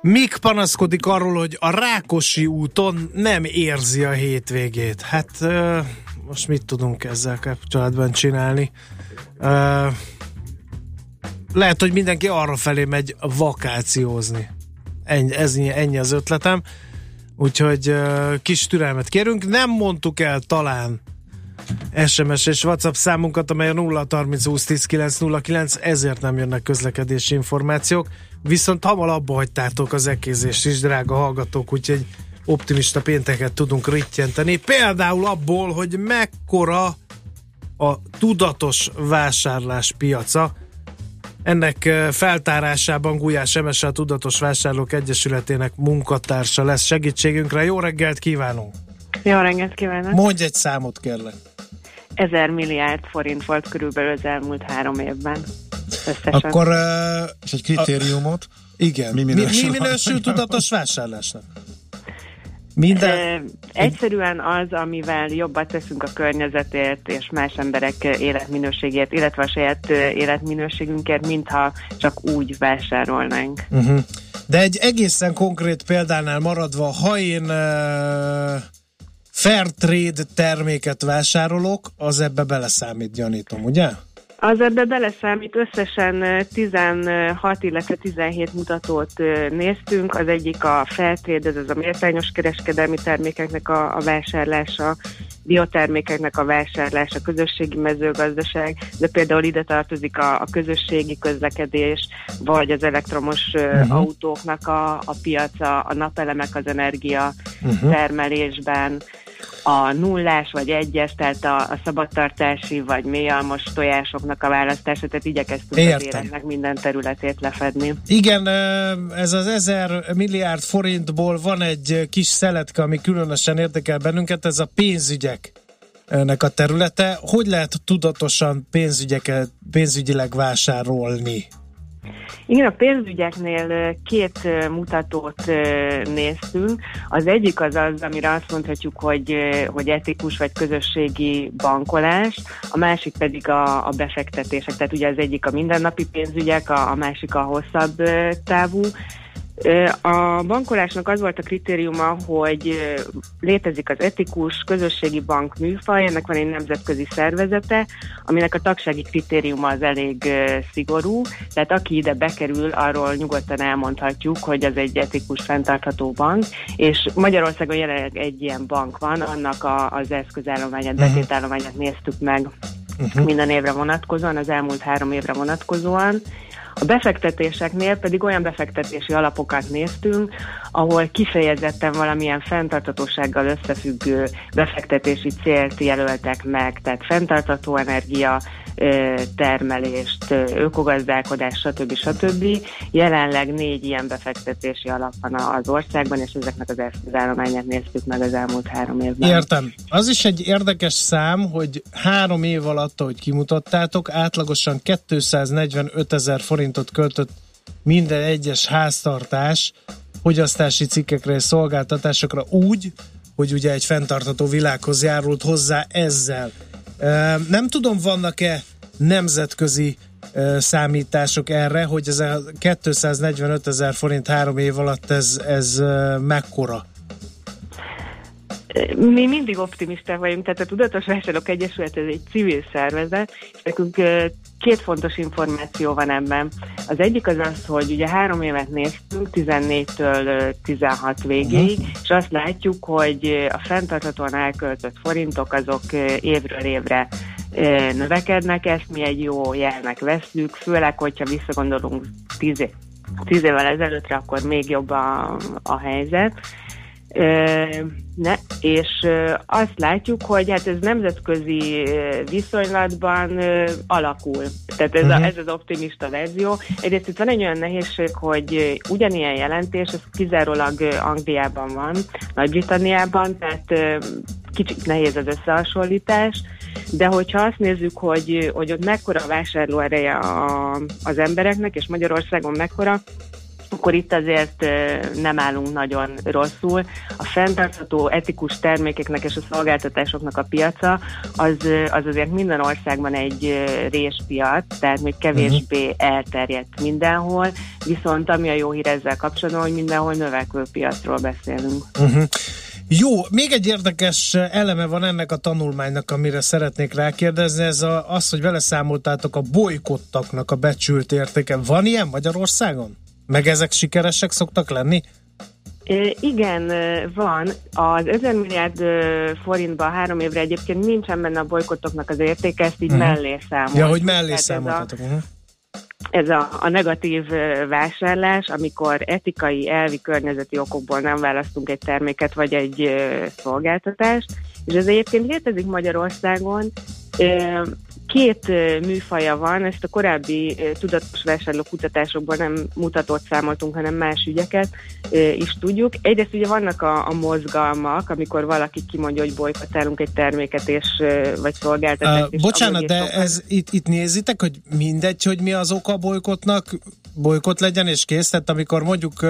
Speaker 3: Mik panaszkodik arról, hogy a Rákosi úton nem érzi a hétvégét? Hát most mit tudunk ezzel kapcsolatban csinálni? Lehet, hogy mindenki arra felé megy vakációzni. Ennyi, ez, ennyi az ötletem. Úgyhogy kis türelmet kérünk. Nem mondtuk el talán SMS és WhatsApp számunkat, amely a 0 30 20 10 909, ezért nem jönnek közlekedési információk. Viszont hamar abba hagytátok az ekézést is, drága hallgatók, úgyhogy optimista pénteket tudunk rittyenteni. Például abból, hogy mekkora a tudatos vásárlás piaca. Ennek feltárásában Gulyás Emese, a Tudatos Vásárlók Egyesületének munkatársa lesz segítségünkre. Jó reggelt kívánunk!
Speaker 14: Jó reggelt kívánok!
Speaker 3: Mondj egy számot, kérlek!
Speaker 14: 1000 milliárd forint volt körülbelül az elmúlt három évben. Összesen.
Speaker 3: Akkor... Uh,
Speaker 4: És egy kritériumot?
Speaker 3: Igen. Mi
Speaker 4: minősül?
Speaker 3: mi, mi minősül tudatos vásárlásnak? Minden...
Speaker 14: E, egyszerűen az, amivel jobban teszünk a környezetért és más emberek életminőségért, illetve a saját életminőségünkért, mintha csak úgy vásárolnánk.
Speaker 3: Uh-huh. De egy egészen konkrét példánál maradva, ha én uh, fair trade terméket vásárolok, az ebbe beleszámít, gyanítom, ugye?
Speaker 14: Az ebbe beleszámít, összesen 16, illetve 17 mutatót néztünk. Az egyik a Fairtrade, ez az a méltányos kereskedelmi termékeknek a, a vásárlása, biotermékeknek a vásárlása, közösségi mezőgazdaság, de például ide tartozik a, a közösségi közlekedés, vagy az elektromos uh-huh. autóknak a, a piaca, a napelemek az energia uh-huh. termelésben, a nullás vagy egyes, tehát a, a szabadtartási vagy mélyalmos tojásoknak a választása, tehát igyekeztünk Értem. az életnek minden területét lefedni.
Speaker 3: Igen, ez az ezer milliárd forintból van egy kis szeletke, ami különösen érdekel bennünket, ez a pénzügyek ennek a területe. Hogy lehet tudatosan pénzügyeket, pénzügyileg vásárolni?
Speaker 14: Igen, a pénzügyeknél két mutatót néztünk. Az egyik az az, amire azt mondhatjuk, hogy, hogy etikus vagy közösségi bankolás, a másik pedig a, a befektetések. Tehát ugye az egyik a mindennapi pénzügyek, a, a másik a hosszabb távú a bankolásnak az volt a kritériuma, hogy létezik az etikus közösségi bank műfaj, ennek van egy nemzetközi szervezete, aminek a tagsági kritériuma az elég szigorú, tehát aki ide bekerül, arról nyugodtan elmondhatjuk, hogy az egy etikus fenntartható bank, és Magyarországon jelenleg egy ilyen bank van, annak a, az eszközállományát, uh-huh. betétállományát néztük meg uh-huh. minden évre vonatkozóan, az elmúlt három évre vonatkozóan, a befektetéseknél pedig olyan befektetési alapokat néztünk, ahol kifejezetten valamilyen fenntartatósággal összefüggő befektetési célt jelöltek meg, tehát fenntartató energia, termelést, ökogazdálkodás, stb. stb. Jelenleg négy ilyen befektetési alap van az országban, és ezeknek az eszközállományát néztük meg az elmúlt három évben.
Speaker 3: Értem. Az is egy érdekes szám, hogy három év alatt, ahogy kimutattátok, átlagosan 245 ezer forintot költött minden egyes háztartás fogyasztási cikkekre és szolgáltatásokra úgy, hogy ugye egy fenntartató világhoz járult hozzá ezzel. Nem tudom, vannak-e nemzetközi számítások erre, hogy ez a 245 ezer forint három év alatt ez, ez mekkora?
Speaker 14: Mi mindig optimisták vagyunk, tehát a Tudatos Vásárlók Egyesület ez egy civil szervezet, és nekünk két fontos információ van ebben. Az egyik az az, hogy ugye három évet néztünk, 14-től 16 végéig, uh-huh. és azt látjuk, hogy a fenntarthatóan elköltött forintok azok évről évre növekednek, ezt mi egy jó jelnek veszük, főleg, hogyha visszagondolunk tíz, év, tíz évvel ezelőttre, akkor még jobb a, a helyzet. Ne, és azt látjuk, hogy hát ez nemzetközi viszonylatban alakul. Tehát ez, uh-huh. a, mhm. ez az optimista verzió. Egyrészt itt van egy olyan nehézség, hogy ugyanilyen jelentés, ez kizárólag Angliában van, Nagy-Britanniában, tehát kicsit nehéz az összehasonlítás, de hogyha azt nézzük, hogy, hogy ott mekkora a vásárló ereje a, az embereknek, és Magyarországon mekkora, akkor itt azért nem állunk nagyon rosszul. A fenntartható etikus termékeknek és a szolgáltatásoknak a piaca az, az azért minden országban egy réspiac, tehát még kevésbé uh-huh. elterjedt mindenhol, viszont ami a jó hír ezzel kapcsolatban, hogy mindenhol növekvő piacról beszélünk.
Speaker 3: Uh-huh. Jó, még egy érdekes eleme van ennek a tanulmánynak, amire szeretnék rákérdezni, ez a, az, hogy vele számoltátok a bolykottaknak a becsült értéke. Van ilyen Magyarországon? Meg ezek sikeresek szoktak lenni?
Speaker 14: Igen, van. Az 1000 milliárd forintban három évre egyébként nincsen benne a bolykotoknak az értéke, ezt így uh-huh. mellé számoltuk.
Speaker 3: Ja, hogy mellé számoltatok. Ez, a, uh-huh.
Speaker 14: ez a, a negatív vásárlás, amikor etikai, elvi, környezeti okokból nem választunk egy terméket vagy egy szolgáltatást, és ez egyébként létezik Magyarországon, Két műfaja van, ezt a korábbi tudatos vásárló kutatásokban nem mutatott számoltunk, hanem más ügyeket is tudjuk. Egyrészt ugye vannak a, a mozgalmak, amikor valaki kimondja, hogy bolykotálunk egy terméket és vagy szolgáltatást.
Speaker 3: Uh, bocsánat, de sokan... ez itt, itt nézitek, hogy mindegy, hogy mi az oka a bolykotnak, bolykot legyen és kész, tehát amikor mondjuk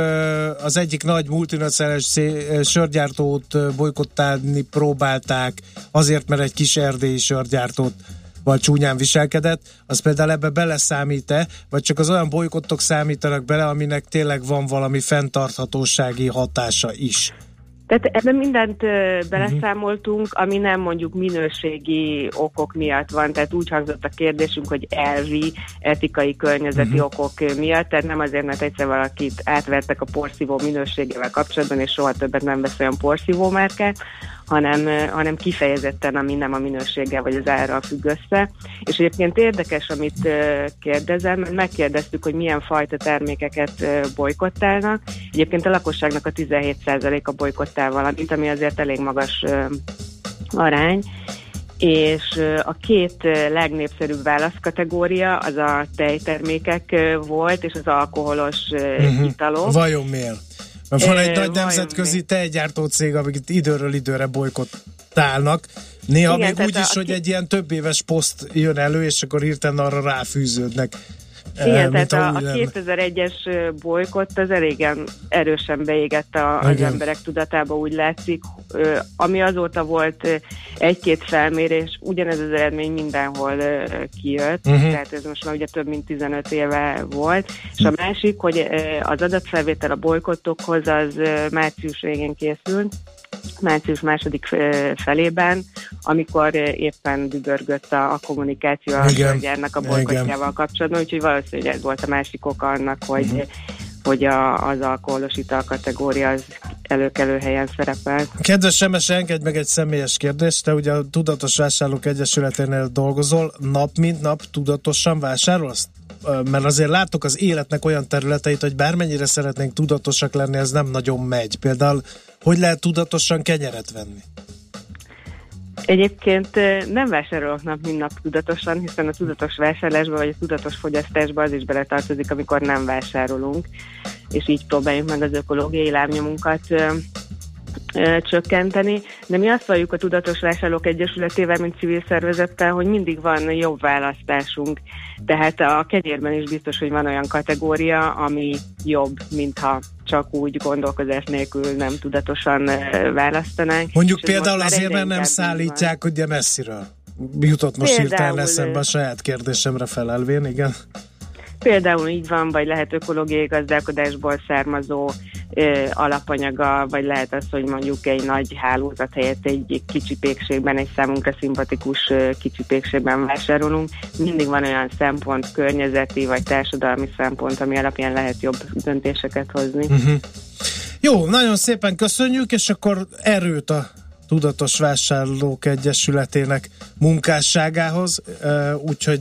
Speaker 3: az egyik nagy multinacionális sörgyártót bolykottálni próbálták, azért, mert egy kis erdélyi sörgyártót vagy csúnyán viselkedett, az például ebbe beleszámít-e, vagy csak az olyan bolykottok számítanak bele, aminek tényleg van valami fenntarthatósági hatása is?
Speaker 14: Tehát ebben mindent ö, beleszámoltunk, ami nem mondjuk minőségi okok miatt van, tehát úgy hangzott a kérdésünk, hogy elvi, etikai, környezeti uh-huh. okok miatt, tehát nem azért, mert egyszer valakit átvertek a porszívó minőségével kapcsolatban, és soha többet nem vesz olyan porszívó márkát, hanem, hanem kifejezetten, ami nem a minőséggel vagy az árral függ össze. És egyébként érdekes, amit kérdezem, mert megkérdeztük, hogy milyen fajta termékeket bolykottálnak. Egyébként a lakosságnak a 17%-a bolykottál valamit, ami azért elég magas arány és a két legnépszerűbb válaszkategória az a tejtermékek volt, és az alkoholos uh-huh. italok.
Speaker 3: Vajon miért? Van egy nagy nemzetközi tejgyártó cég, amik itt időről időre bolykottálnak. Néha Igen, még úgy is, a... hogy egy ilyen több éves poszt jön elő, és akkor hirtelen arra ráfűződnek.
Speaker 14: Igen, eh, tehát a, a 2001-es bolykott az elégen erősen beégett a, az emberek tudatába, úgy látszik, ami azóta volt egy-két felmérés, ugyanez az eredmény mindenhol kijött, uh-huh. tehát ez most már ugye több mint 15 éve volt, és a másik, hogy az adatfelvétel a bolykottokhoz az március végén készült, március második felében, amikor éppen dübörgött a, a kommunikáció a gyernek a bolykotjával kapcsolatban, úgyhogy valószínűleg ez volt a másik oka annak, hogy uh-huh hogy a, az alkoholos ital kategória az előkelő helyen szerepel.
Speaker 3: Kedves Semes, engedj meg egy személyes kérdést. Te ugye a Tudatos Vásárlók Egyesületénél dolgozol, nap mint nap tudatosan vásárolsz? Mert azért látok az életnek olyan területeit, hogy bármennyire szeretnénk tudatosak lenni, ez nem nagyon megy. Például, hogy lehet tudatosan kenyeret venni?
Speaker 14: Egyébként nem vásárolok nap, mint nap tudatosan, hiszen a tudatos vásárlásba vagy a tudatos fogyasztásba az is beletartozik, amikor nem vásárolunk, és így próbáljuk meg az ökológiai lábnyomunkat csökkenteni, de mi azt valljuk a Tudatos Vásárlók Egyesületével, mint civil szervezettel, hogy mindig van jobb választásunk. Tehát a kenyérben is biztos, hogy van olyan kategória, ami jobb, mintha csak úgy gondolkozás nélkül nem tudatosan választanánk.
Speaker 3: Mondjuk És például azért, mert nem szállítják ugye messziről. Jutott most hirtelen eszembe a saját kérdésemre felelvén, igen.
Speaker 14: Például így van, vagy lehet ökológiai gazdálkodásból származó ö, alapanyaga, vagy lehet az, hogy mondjuk egy nagy hálózat helyett egy kicsi pékségben, egy számunkra szimpatikus ö, kicsi pékségben vásárolunk. Mindig van olyan szempont, környezeti vagy társadalmi szempont, ami alapján lehet jobb döntéseket hozni.
Speaker 3: Uh-huh. Jó, nagyon szépen köszönjük, és akkor erőt a Tudatos Vásárlók Egyesületének munkásságához, úgyhogy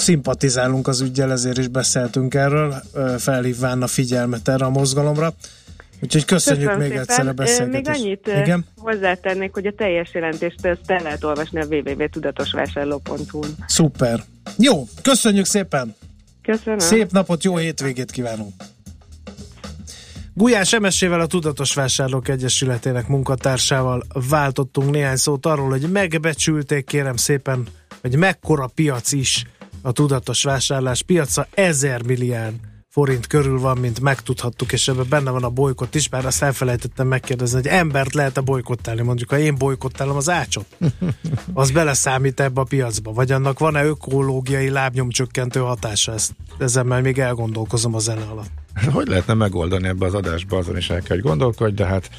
Speaker 3: szimpatizálunk az ügyel, ezért is beszéltünk erről, felhívván a figyelmet erre a mozgalomra. Úgyhogy köszönjük
Speaker 14: Köszönöm
Speaker 3: még
Speaker 14: szépen.
Speaker 3: egyszer a beszélgetést.
Speaker 14: Még annyit
Speaker 3: Igen?
Speaker 14: hozzátennék, hogy a teljes jelentést ezt el lehet olvasni a www.tudatosvásárló.hu-n.
Speaker 3: Szuper. Jó, köszönjük szépen!
Speaker 14: Köszönöm.
Speaker 3: Szép napot, jó hétvégét kívánunk! Gulyás Emesével a Tudatos Vásárlók Egyesületének munkatársával váltottunk néhány szót arról, hogy megbecsülték kérem szépen, hogy mekkora piac is a tudatos vásárlás piaca, ezer milliárd forint körül van, mint megtudhattuk, és ebben benne van a bolykott is, bár azt elfelejtettem megkérdezni, hogy embert lehet-e bolykottálni, mondjuk ha én bolykottálom az ácsot, az beleszámít ebbe a piacba, vagy annak van-e ökológiai lábnyomcsökkentő hatása, ezt, ezzel már még elgondolkozom a zene alatt.
Speaker 4: Hogy lehetne megoldani ebbe az adásba, azon is el kell, hogy gondolkodj, de hát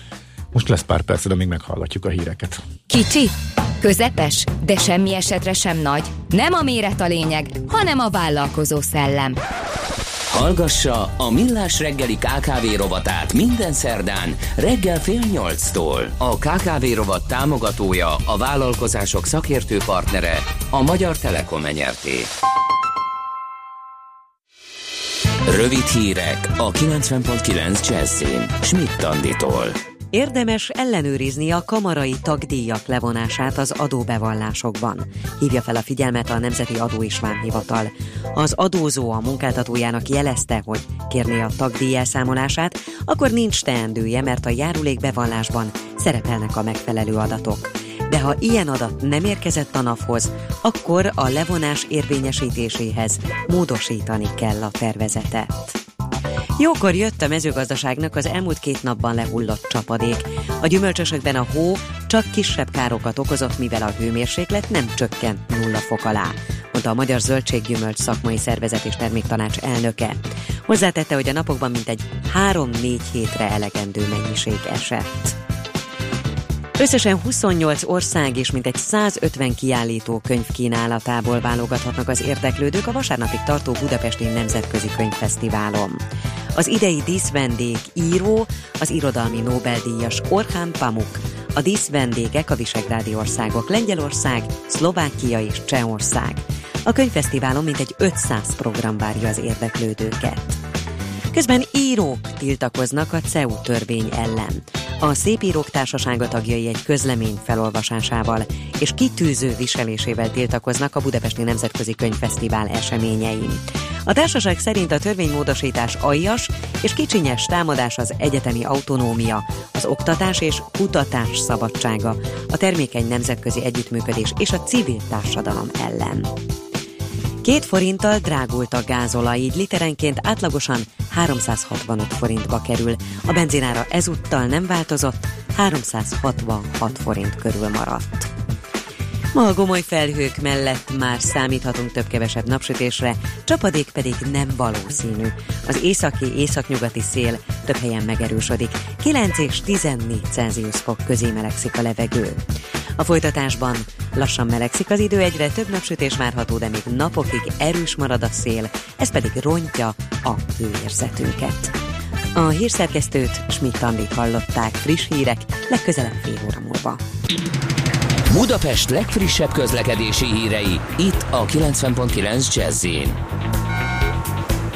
Speaker 4: most lesz pár perc, de még meghallgatjuk a híreket.
Speaker 12: Kicsi, közepes, de semmi esetre sem nagy. Nem a méret a lényeg, hanem a vállalkozó szellem.
Speaker 1: Hallgassa a Millás reggeli KKV rovatát minden szerdán reggel fél nyolctól. A KKV rovat támogatója, a vállalkozások szakértő partnere, a Magyar Telekom enyerté. Rövid hírek a 90.9 Jazzin. Schmidt Anditól.
Speaker 6: Érdemes ellenőrizni a kamarai tagdíjak levonását az adóbevallásokban. Hívja fel a figyelmet a Nemzeti Adó és Vámhivatal. Az adózó a munkáltatójának jelezte, hogy kérné a tagdíj elszámolását, akkor nincs teendője, mert a járulékbevallásban szerepelnek a megfelelő adatok. De ha ilyen adat nem érkezett a NAV-hoz, akkor a levonás érvényesítéséhez módosítani kell a tervezetet. Jókor jött a mezőgazdaságnak az elmúlt két napban lehullott csapadék. A gyümölcsösökben a hó csak kisebb károkat okozott, mivel a hőmérséklet nem csökkent nulla fok alá, mondta a Magyar Zöldséggyümölcs Szakmai Szervezet és Terméktanács elnöke. Hozzátette, hogy a napokban mintegy 3-4 hétre elegendő mennyiség esett. Összesen 28 ország és mintegy 150 kiállító könyv kínálatából válogathatnak az érdeklődők a vasárnapig tartó Budapesti Nemzetközi Könyvfesztiválon. Az idei díszvendég író, az irodalmi Nobel-díjas Orhán Pamuk. A díszvendégek a visegrádi országok Lengyelország, Szlovákia és Csehország. A könyvfesztiválon mintegy 500 program várja az érdeklődőket. Közben írók tiltakoznak a CEU törvény ellen. A Szépírók Társasága tagjai egy közlemény felolvasásával és kitűző viselésével tiltakoznak a Budapesti Nemzetközi Könyvfesztivál eseményein. A társaság szerint a törvénymódosítás aljas és kicsinyes támadás az egyetemi autonómia, az oktatás és kutatás szabadsága, a termékeny nemzetközi együttműködés és a civil társadalom ellen. Két forinttal drágult a gázolaj, így literenként átlagosan 365 forintba kerül. A benzinára ezúttal nem változott, 366 forint körül maradt. Ma a gomoly felhők mellett már számíthatunk több-kevesebb napsütésre, csapadék pedig nem valószínű. Az északi északnyugati szél több helyen megerősödik, 9 és 14 Celsius fok közé melegszik a levegő. A folytatásban lassan melegszik az idő, egyre több napsütés várható, de még napokig erős marad a szél, ez pedig rontja a hőérzetünket. A hírszerkesztőt Schmidt Andit hallották, friss hírek, legközelebb fél óra múlva.
Speaker 1: Budapest legfrissebb közlekedési hírei, itt a 90.9 jazz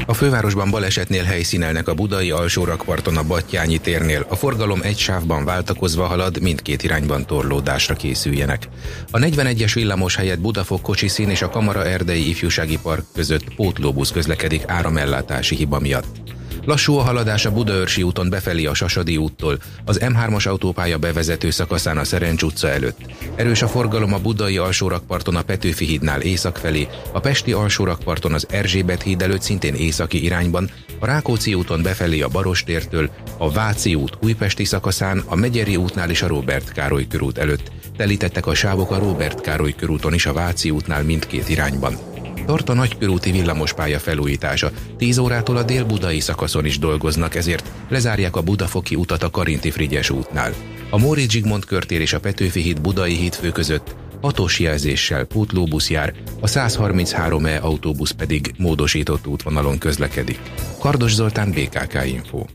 Speaker 15: a fővárosban balesetnél helyszínelnek a budai alsórakparton a Battyányi térnél. A forgalom egy sávban váltakozva halad, mindkét irányban torlódásra készüljenek. A 41-es villamos helyett Budafok kocsiszín és a Kamara Erdei Ifjúsági Park között pótlóbusz közlekedik áramellátási hiba miatt. Lassú a haladás a Budaörsi úton befelé a Sasadi úttól, az M3-as autópálya bevezető szakaszán a Szerencs utca előtt. Erős a forgalom a Budai alsórakparton a Petőfi hídnál észak felé, a Pesti alsórakparton az Erzsébet híd előtt szintén északi irányban, a Rákóczi úton befelé a Barostértől, a Váci út újpesti szakaszán, a Megyeri útnál és a Robert Károly körút előtt. Telítettek a sávok a Robert Károly körúton is a Váci útnál mindkét irányban. Tart a nagykörúti villamospálya felújítása. 10 órától a dél-budai szakaszon is dolgoznak, ezért lezárják a Budafoki utat a Karinti Frigyes útnál. A Móricz Zsigmond körtér és a Petőfi híd budai hídfő között hatós jelzéssel pótlóbusz jár, a 133E autóbusz pedig módosított útvonalon közlekedik. Kardos Zoltán, BKK Info.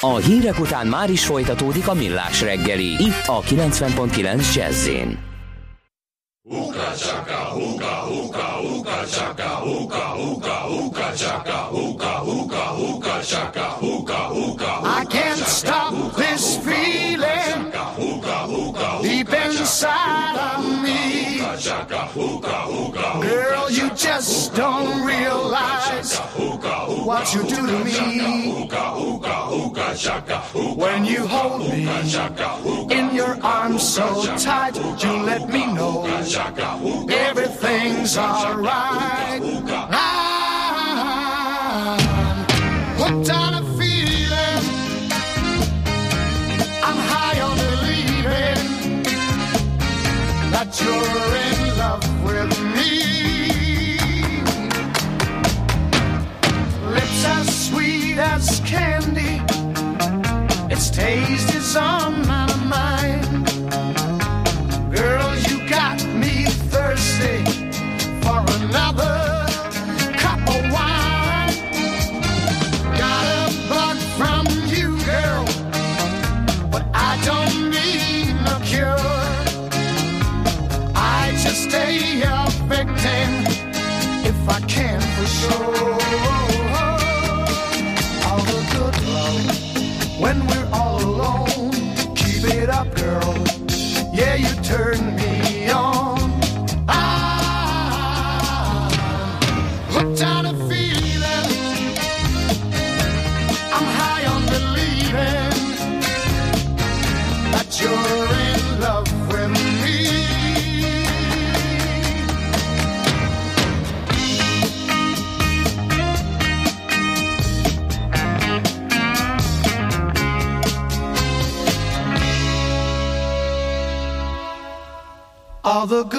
Speaker 1: A hírek után már is folytatódik a millás reggeli, itt a 90.9 jazz
Speaker 16: Uka chaka, uka, uka, uka chaka, uka, uka, uka chaka, uka, uka, uka chaka, uka, uka.
Speaker 17: I can't stop this feeling deep inside of me. Girl, you just don't realize what you do to me. When you hold me in your arms so tight, you let me know everything's alright. I'm hooked on a feeling. I'm high on believing that you're some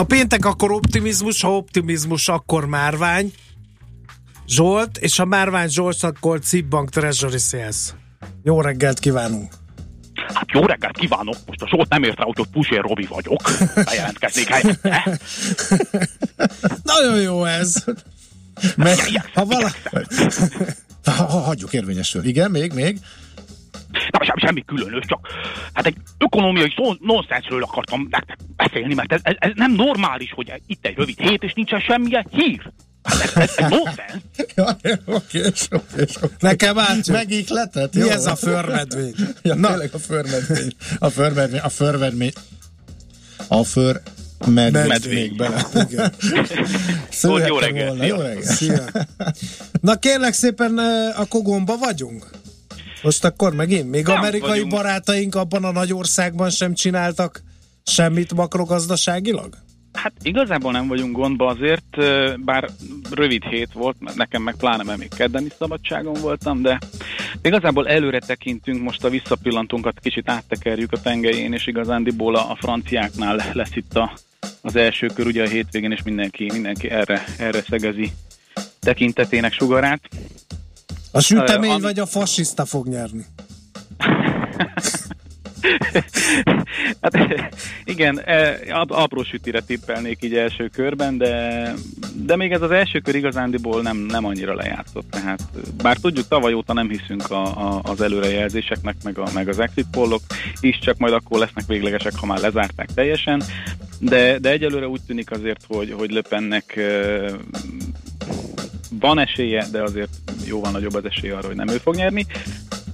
Speaker 3: Ha péntek, akkor optimizmus, ha optimizmus, akkor márvány. Zsolt, és ha márvány Zsolt, akkor Cibbank Treasury Sales. Jó reggelt kívánunk!
Speaker 18: Hát jó reggelt kívánok! Most a Zsolt nem ért rá, hogy ott Pusér Robi vagyok. Bejelentkeznék helyette. [laughs]
Speaker 3: Nagyon jó ez!
Speaker 4: Meg, ha vala... ha, ha, hagyjuk érvényesül. Igen, még, még.
Speaker 18: Nem, semmi, semmi különös, csak hát egy ökonomiai nonsensről akartam nektek beszélni, mert ez, ez, ez nem normális, hogy itt egy rövid hét, és nincsen semmilyen hír. Ez, ez, ez nonsens. [laughs]
Speaker 4: Ja, oké, oké, oké.
Speaker 3: Nekem át.
Speaker 4: Megikletett?
Speaker 3: Mi
Speaker 4: Jó.
Speaker 3: ez a förmedvény? [laughs]
Speaker 4: Ja, Na. tényleg a förmedvény. A förmedvény, a förmedvény. A för medvény.
Speaker 3: Medvény.
Speaker 4: bele.
Speaker 18: Jó reggelt,
Speaker 4: volna. Jó reggelt.
Speaker 3: Szia. Na kérlek szépen, eh, akkor gomba vagyunk? Most akkor megint? Még
Speaker 18: Nem
Speaker 3: amerikai
Speaker 18: vagyunk.
Speaker 3: barátaink abban a nagy országban sem csináltak semmit makrogazdaságilag?
Speaker 18: Hát igazából nem vagyunk gondba azért, bár rövid hét volt, mert nekem meg pláne, mert még kedden is szabadságon voltam, de igazából előre tekintünk, most a visszapillantunkat kicsit áttekerjük a tengelyén, és igazándiból a, franciáknál lesz itt a, az első kör ugye a hétvégén, és mindenki, mindenki erre, erre szegezi tekintetének sugarát.
Speaker 3: A sütemény
Speaker 18: Ö, ami-
Speaker 3: vagy a fasiszta fog nyerni? [laughs]
Speaker 18: Hát igen, e, ap- apró sütire tippelnék így első körben, de, de még ez az első kör igazándiból nem, nem annyira lejátszott. Tehát, bár tudjuk, tavaly óta nem hiszünk a, a, az előrejelzéseknek, meg, a, meg az exit pollok is, csak majd akkor lesznek véglegesek, ha már lezárták teljesen. De, de egyelőre úgy tűnik azért, hogy, hogy Löpennek e, van esélye, de azért jóval nagyobb az esélye arra, hogy nem ő fog nyerni.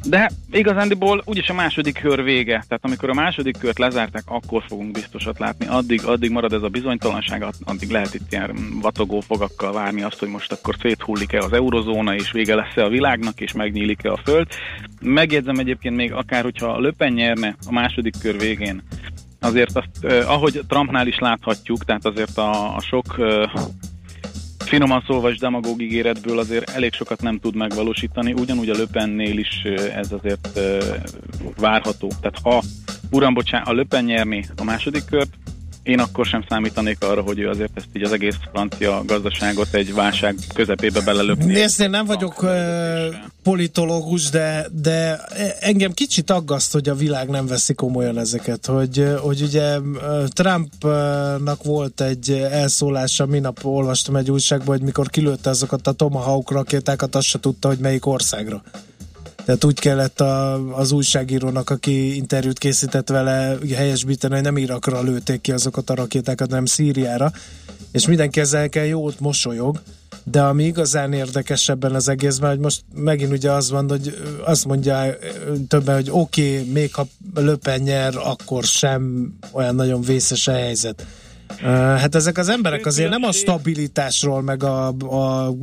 Speaker 18: De igazándiból úgyis a második kör vége. Tehát amikor a második kört lezárták, akkor fogunk biztosat látni. Addig, addig marad ez a bizonytalanság, addig lehet itt ilyen vatogó fogakkal várni azt, hogy most akkor széthullik-e az eurozóna, és vége lesz-e a világnak, és megnyílik-e a föld. Megjegyzem egyébként még akár, hogyha Löpen nyerne a második kör végén, azért azt, eh, ahogy Trumpnál is láthatjuk, tehát azért a, a sok eh, finoman szólva és demagóg ígéretből azért elég sokat nem tud megvalósítani, ugyanúgy a Löpennél is ez azért várható. Tehát ha uram, bocsán, a Löpen nyerni a második kört, én akkor sem számítanék arra, hogy ő azért ezt így az egész francia gazdaságot egy válság közepébe belelöpni.
Speaker 3: Nézd, én nem vagyok uh, politológus, de, de engem kicsit aggaszt, hogy a világ nem veszi komolyan ezeket, hogy, hogy ugye Trumpnak volt egy elszólása, minap olvastam egy újságban, hogy mikor kilőtte azokat a Tomahawk rakétákat, azt se tudta, hogy melyik országra. Tehát úgy kellett a, az újságírónak, aki interjút készített vele helyesbíteni, hogy nem Irakra lőtték ki azokat a rakétákat, hanem Szíriára, és mindenki ezzel jót mosolyog, de ami igazán érdekesebben az egészben, hogy most megint ugye az van, hogy azt mondja többen, hogy oké, okay, még ha Löpen nyer, akkor sem olyan nagyon vészes a helyzet. Hát ezek az emberek azért nem a stabilitásról, meg a, a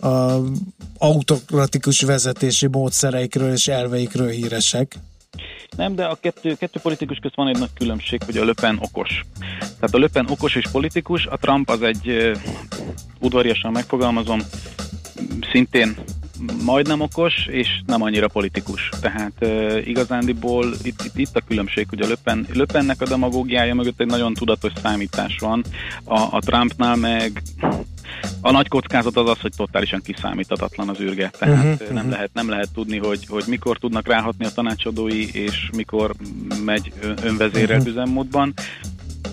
Speaker 3: a autokratikus vezetési módszereikről és elveikről híresek.
Speaker 18: Nem, de a kettő, kettő politikus között van egy nagy különbség, hogy a Löpen okos. Tehát a Löpen okos és politikus, a Trump az egy udvariasan megfogalmazom, szintén majdnem okos, és nem annyira politikus. Tehát uh, igazándiból itt, itt, itt a különbség, hogy a Löpen, Löpennek a demagógiája mögött egy nagyon tudatos számítás van, a, a Trumpnál meg a nagy kockázat az az, hogy totálisan kiszámíthatatlan az űrge, tehát uh-huh, nem, uh-huh. Lehet, nem lehet tudni, hogy, hogy mikor tudnak ráhatni a tanácsadói, és mikor megy önvezérelt uh-huh. üzemmódban.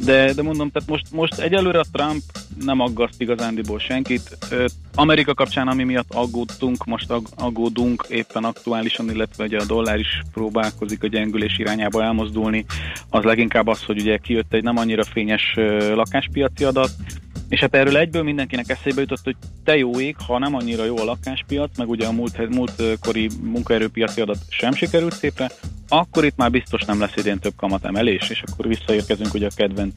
Speaker 18: De, de mondom, tehát most, most egyelőre a Trump nem aggaszt igazándiból senkit. Amerika kapcsán, ami miatt aggódtunk, most aggódunk éppen aktuálisan, illetve ugye a dollár is próbálkozik a gyengülés irányába elmozdulni, az leginkább az, hogy ugye kijött egy nem annyira fényes lakáspiaci adat, és hát erről egyből mindenkinek eszébe jutott, hogy te jó ég, ha nem annyira jó a lakáspiac, meg ugye a múlt, múltkori munkaerőpiaci adat sem sikerült szépre, akkor itt már biztos nem lesz idén több kamatemelés, és akkor visszaérkezünk ugye a kedvenc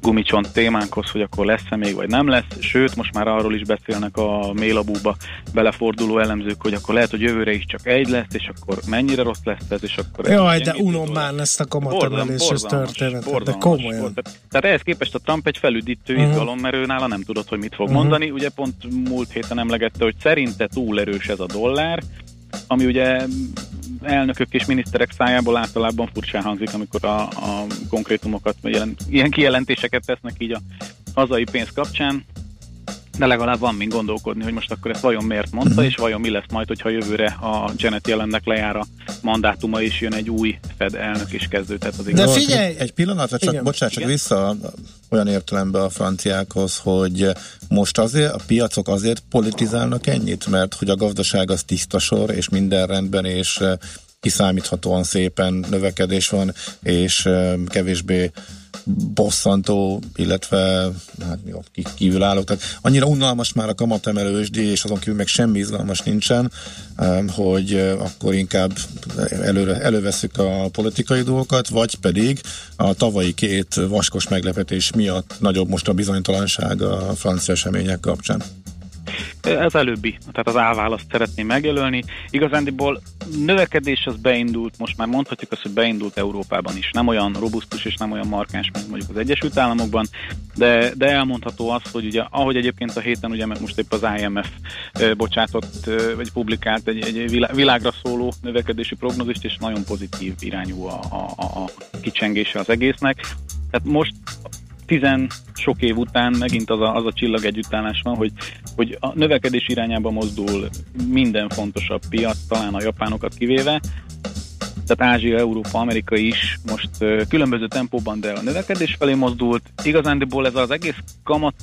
Speaker 18: gumicsont témánkhoz, hogy akkor lesz-e még, vagy nem lesz. Sőt, most már arról is beszélnek a mélabúba beleforduló elemzők, hogy akkor lehet, hogy jövőre is csak egy lesz, és akkor mennyire rossz lesz ez, és akkor...
Speaker 3: Jaj, de unom már ezt a kamatemeléses történetet, de komolyan. Volt.
Speaker 18: Tehát, ehhez képest a Trump egy felüdítő uh-huh. izgalom, mert ő nála nem tudod, hogy mit fog uh-huh. mondani. Ugye pont múlt héten emlegette, hogy szerinte túl erős ez a dollár, ami ugye elnökök és miniszterek szájából általában furcsán hangzik, amikor a, a konkrétumokat, ilyen, ilyen kijelentéseket tesznek így a hazai pénz kapcsán de legalább van mind gondolkodni, hogy most akkor ezt vajon miért mondta, uh-huh. és vajon mi lesz majd, hogyha jövőre a Janet jelennek lejár a mandátuma, és jön egy új Fed elnök és kezdődhet az
Speaker 3: igaz. De figyelj!
Speaker 4: Egy pillanatra, csak, Igen. bocsánat, csak Igen. vissza olyan értelembe a franciákhoz, hogy most azért a piacok azért politizálnak ennyit, mert hogy a gazdaság az tiszta sor, és minden rendben, és kiszámíthatóan szépen növekedés van, és kevésbé bosszantó, illetve hát jó, kívülálló. Tehát annyira unalmas már a kamatemelősdi, és azon kívül meg semmi izgalmas nincsen, hogy akkor inkább előre, előveszük a politikai dolgokat, vagy pedig a tavalyi két vaskos meglepetés miatt nagyobb most a bizonytalanság a francia események kapcsán.
Speaker 18: Ez előbbi, tehát az állválaszt szeretném megjelölni. Igazándiból növekedés az beindult, most már mondhatjuk azt, hogy beindult Európában is. Nem olyan robusztus és nem olyan markáns, mint mondjuk az Egyesült Államokban, de, de elmondható az, hogy ugye, ahogy egyébként a héten, ugye, mert most épp az IMF bocsátott, vagy publikált egy, egy világra szóló növekedési prognózist, és nagyon pozitív irányú a, a, a kicsengése az egésznek. Tehát most tizen sok év után megint az a, az a csillag együttállás van, hogy, hogy a növekedés irányába mozdul minden fontosabb piac, talán a japánokat kivéve, tehát Ázsia, Európa, Amerika is most különböző tempóban, de a növekedés felé mozdult. Igazándiból ez az egész kamat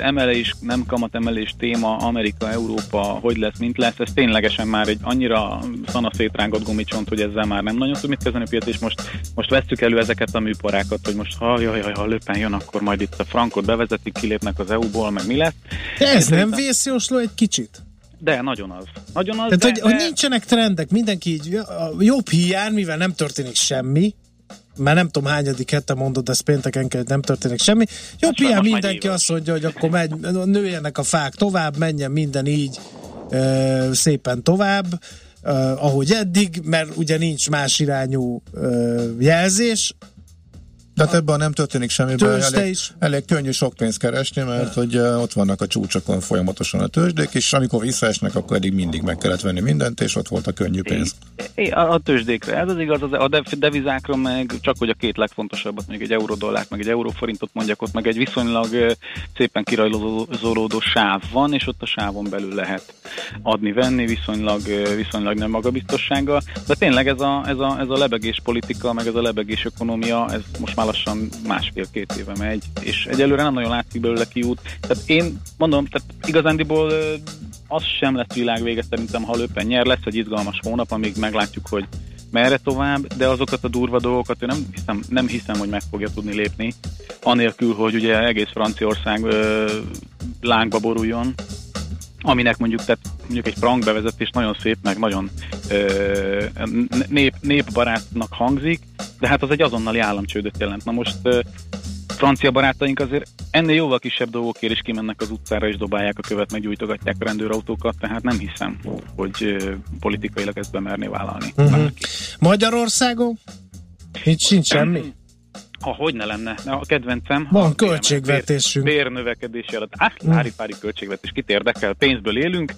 Speaker 18: emelés, nem kamat emelés téma, Amerika, Európa, hogy lesz, mint lesz, ez ténylegesen már egy annyira szana szétrángott gumicsont, hogy ezzel már nem nagyon tud mit kezdeni a piac, és most, most vesszük elő ezeket a műparákat, hogy most ha jaj, jaj, ha löpen jön, akkor majd itt a frankot bevezetik, kilépnek az EU-ból, meg mi lesz.
Speaker 3: De ez nem vészjósló egy kicsit?
Speaker 18: De nagyon az. Nagyon az,
Speaker 3: Tehát,
Speaker 18: de,
Speaker 3: hogy, hogy
Speaker 18: de-
Speaker 3: nincsenek trendek, mindenki így, jobb hiány, mivel nem történik semmi, már nem tudom hányadik hete mondod, ezt pénteken kell, hogy nem történik semmi. Jobb
Speaker 18: Hát
Speaker 3: hiány mindenki azt mondja, hogy akkor megy, nőjenek a fák tovább, menjen minden így ö, szépen tovább, ö, ahogy eddig, mert ugye nincs más irányú ö, jelzés.
Speaker 4: Tehát ebben nem történik.
Speaker 3: Tőzsde
Speaker 4: Elég,
Speaker 3: is.
Speaker 4: elég könnyű sok pénzt keresni, mert hogy uh, ott vannak a csúcsokon folyamatosan a tőzsdék, és amikor visszaesnek, akkor eddig mindig meg kellett venni mindent, és ott volt a könnyű pénz.
Speaker 18: É, A, a tőzsdékre, ez az igaz, az- a dev- devizákra meg csak hogy a két legfontosabbat, még egy euródollárt, meg egy euróforintot mondjak, ott meg egy viszonylag ö, szépen kirajzolódó sáv van, és ott a sávon belül lehet adni-venni viszonylag, ö, viszonylag nem magabiztossággal. De tényleg ez a, ez, a, ez a lebegés politika, meg ez a lebegés ökonomia, ez most már lassan másfél-két éve megy, és egyelőre nem nagyon látszik belőle kiút. Tehát én mondom, tehát igazándiból az sem lesz világvége szerintem, ha Löpen nyer, lesz egy izgalmas hónap, amíg meglátjuk, hogy merre tovább, de azokat a durva dolgokat ő nem hiszem, nem hiszem, hogy meg fogja tudni lépni, anélkül, hogy ugye egész Franciaország ö, lángba boruljon, aminek mondjuk, tehát mondjuk egy prank bevezetés nagyon szép, meg nagyon ö, nép, népbarátnak hangzik, de hát az egy azonnali államcsődöt jelent. Na most francia barátaink azért ennél jóval kisebb dolgokért is kimennek az utcára és dobálják a követ, meg gyújtogatják a rendőrautókat, tehát nem hiszem, hogy politikailag ezt bemerné vállalni.
Speaker 3: Uh-huh. Magyarországon? Itt sincs semmi.
Speaker 18: Ha hogy ne lenne, a kedvencem.
Speaker 3: Van
Speaker 18: a
Speaker 3: költségvetésünk.
Speaker 18: Bér, bérnövekedési adat. Á, lári-pári költségvetés, kit érdekel, pénzből élünk.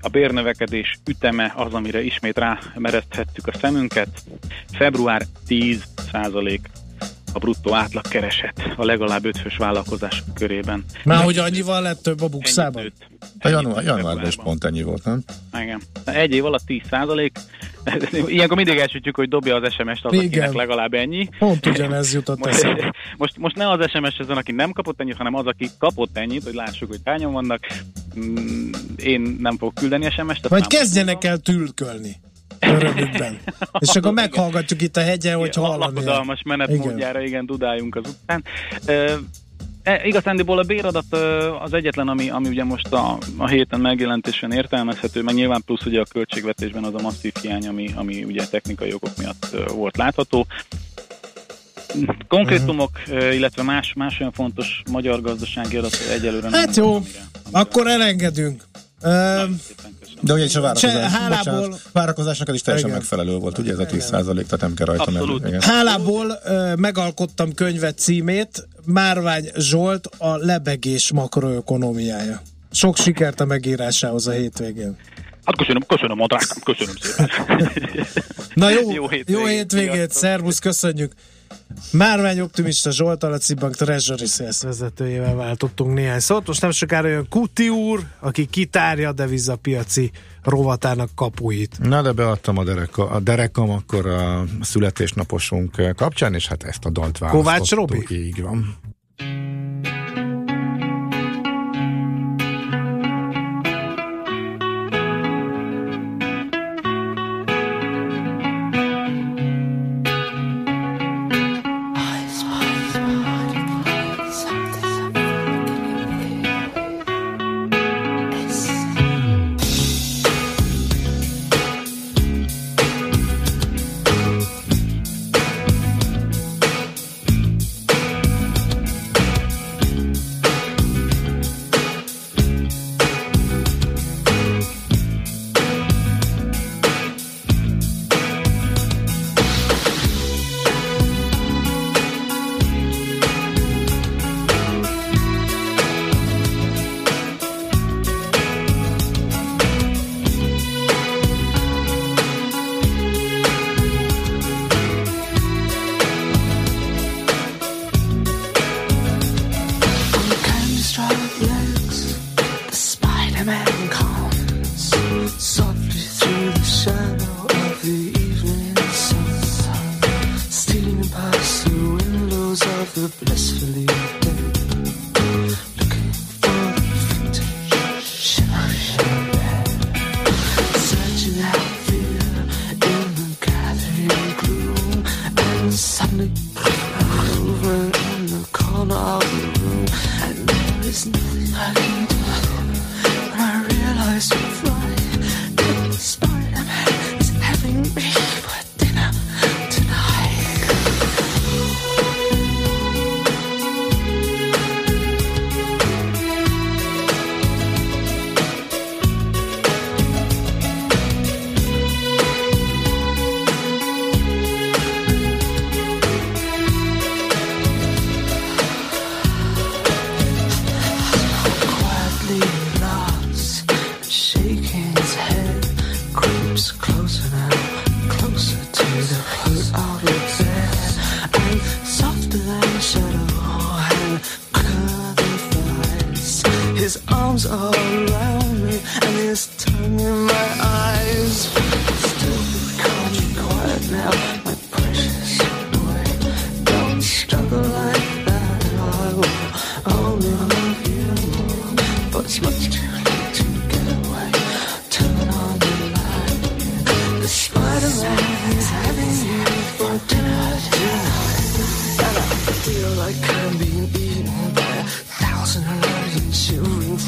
Speaker 18: A bérnövekedés üteme az, amire ismét rámereszthettük a szemünket. Február 10 százalék a bruttó átlagkereset a legalább ötfős vállalkozások körében.
Speaker 3: Már hogy annyival lett több a bukszában?
Speaker 4: A január, januárban is pont ennyi volt, nem?
Speaker 18: Igen. Egy év alatt 10 százalék. [laughs] Ilyenkor mindig elsütjük, hogy dobja az SMS-t az,
Speaker 3: Igen.
Speaker 18: akinek legalább ennyi.
Speaker 3: Pont ugyanez jutott
Speaker 18: Most,
Speaker 3: eszembe. [laughs]
Speaker 18: most, most ne az SMS ezen, aki nem kapott ennyit, hanem az, aki kapott ennyit, hogy lássuk, hogy hányan vannak. Mm, Én nem fogok küldeni SMS-t.
Speaker 3: Vagy kezdjenek el tülkölni örömükben. És akkor meghallgatjuk itt a hegyen, hogy
Speaker 18: a
Speaker 3: hallani.
Speaker 18: lakodalmas menetmódjára, igen, dudáljunk az után. E, igazándiból a béradat az egyetlen, ami, ami ugye most a, a héten megjelentésen értelmezhető, meg nyilván plusz ugye a költségvetésben az a masszív hiány, ami, ami ugye technikai okok miatt volt látható. Konkrétumok, ö, illetve más, más olyan fontos magyar gazdasági adat egyelőre nem.
Speaker 3: Hát jó, akkor elengedünk.
Speaker 4: De ugye is a várakozás,
Speaker 3: Se- hálából-
Speaker 4: bocsánat, várakozásnak ez is teljesen
Speaker 3: Igen.
Speaker 4: megfelelő volt, ugye ez a 10 százalék, tehát nem kell rajta menni.
Speaker 3: Hálából ö, megalkottam könyvet címét, Márvány Zsolt a lebegés makroökonomiája. Sok sikert a megírásához a hétvégén.
Speaker 18: Hát köszönöm, köszönöm a drágám, köszönöm szépen.
Speaker 3: Na jó, [laughs]
Speaker 18: Jó hétvégét,
Speaker 3: hétvégét, jó hétvégét szervusz, köszönjük. Márvány Optimista Zsolt, a Cibank Treasury Sales vezetőjével váltottunk néhány szót. Most nem sokára jön Kuti úr, aki kitárja a devizapiaci rovatának kapuit.
Speaker 19: Na, de beadtam a, dereka, a derekam akkor a születésnaposunk kapcsán, és hát ezt a dalt választottuk.
Speaker 3: Kovács Robi?
Speaker 19: Így van.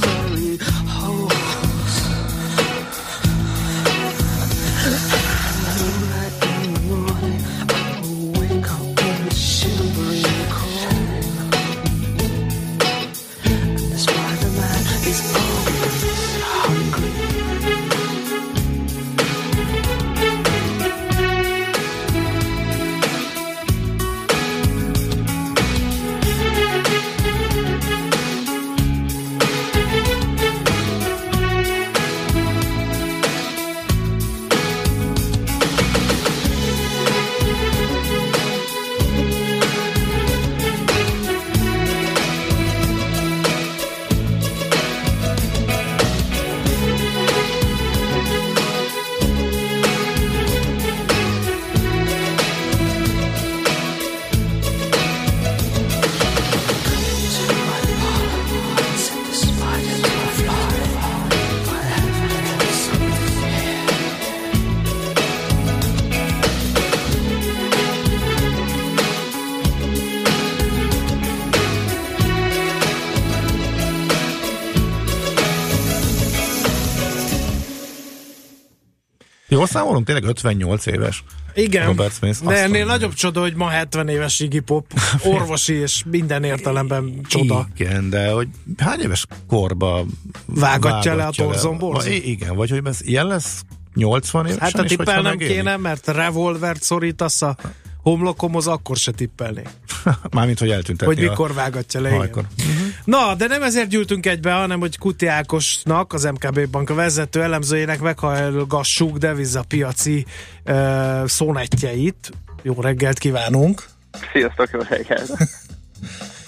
Speaker 13: story.
Speaker 4: Jól számolunk, tényleg 58 éves.
Speaker 3: Igen,
Speaker 4: Robert Smith.
Speaker 3: de ennél
Speaker 4: mondja.
Speaker 3: nagyobb csoda, hogy ma 70 éves Iggy Pop, [laughs] orvosi és minden értelemben csoda.
Speaker 4: Igen, de hogy hány éves korba
Speaker 3: Vágatja le a torzomborzót?
Speaker 4: Va- Igen, vagy hogy ez ilyen lesz 80 évesen
Speaker 3: Hát
Speaker 4: hogyha
Speaker 3: tippelnem
Speaker 4: megéli?
Speaker 3: kéne, mert revolvert szorítasz a homlokomhoz, akkor se tippelnék. [laughs]
Speaker 4: Mármint, hogy eltünteti
Speaker 3: Hogy
Speaker 4: a
Speaker 3: mikor vágatja le. igen. Na, de nem ezért gyűltünk egybe, hanem hogy Kuti Ákosnak, az MKB Bank vezető elemzőjének meghallgassuk devizapiaci uh, szónetjeit. Jó reggelt kívánunk!
Speaker 20: Sziasztok, jó reggelt! [laughs]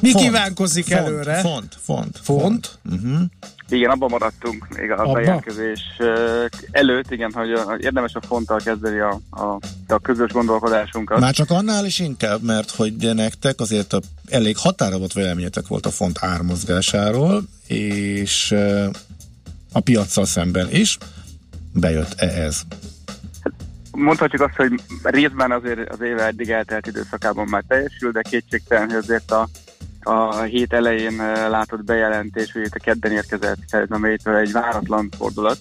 Speaker 3: Mi
Speaker 18: Font,
Speaker 3: kívánkozik
Speaker 18: font,
Speaker 3: előre?
Speaker 18: Font, font.
Speaker 3: Font?
Speaker 18: Uh-huh.
Speaker 20: Igen, abban maradtunk még a
Speaker 3: Abba?
Speaker 20: bejelentkezés előtt, igen, hogy érdemes a fonttal kezdeni a, a, a közös gondolkodásunkat.
Speaker 18: Már csak annál is inkább, mert hogy nektek azért a, elég határozott véleményetek volt a font ármozgásáról, és a piaccal szemben is bejött-e ez?
Speaker 20: Mondhatjuk azt, hogy részben azért az éve eddig eltelt időszakában már teljesül, de kétségtelen, hogy azért a, a hét elején látott bejelentés, hogy itt a kedden érkezett Theresa May-től egy váratlan fordulat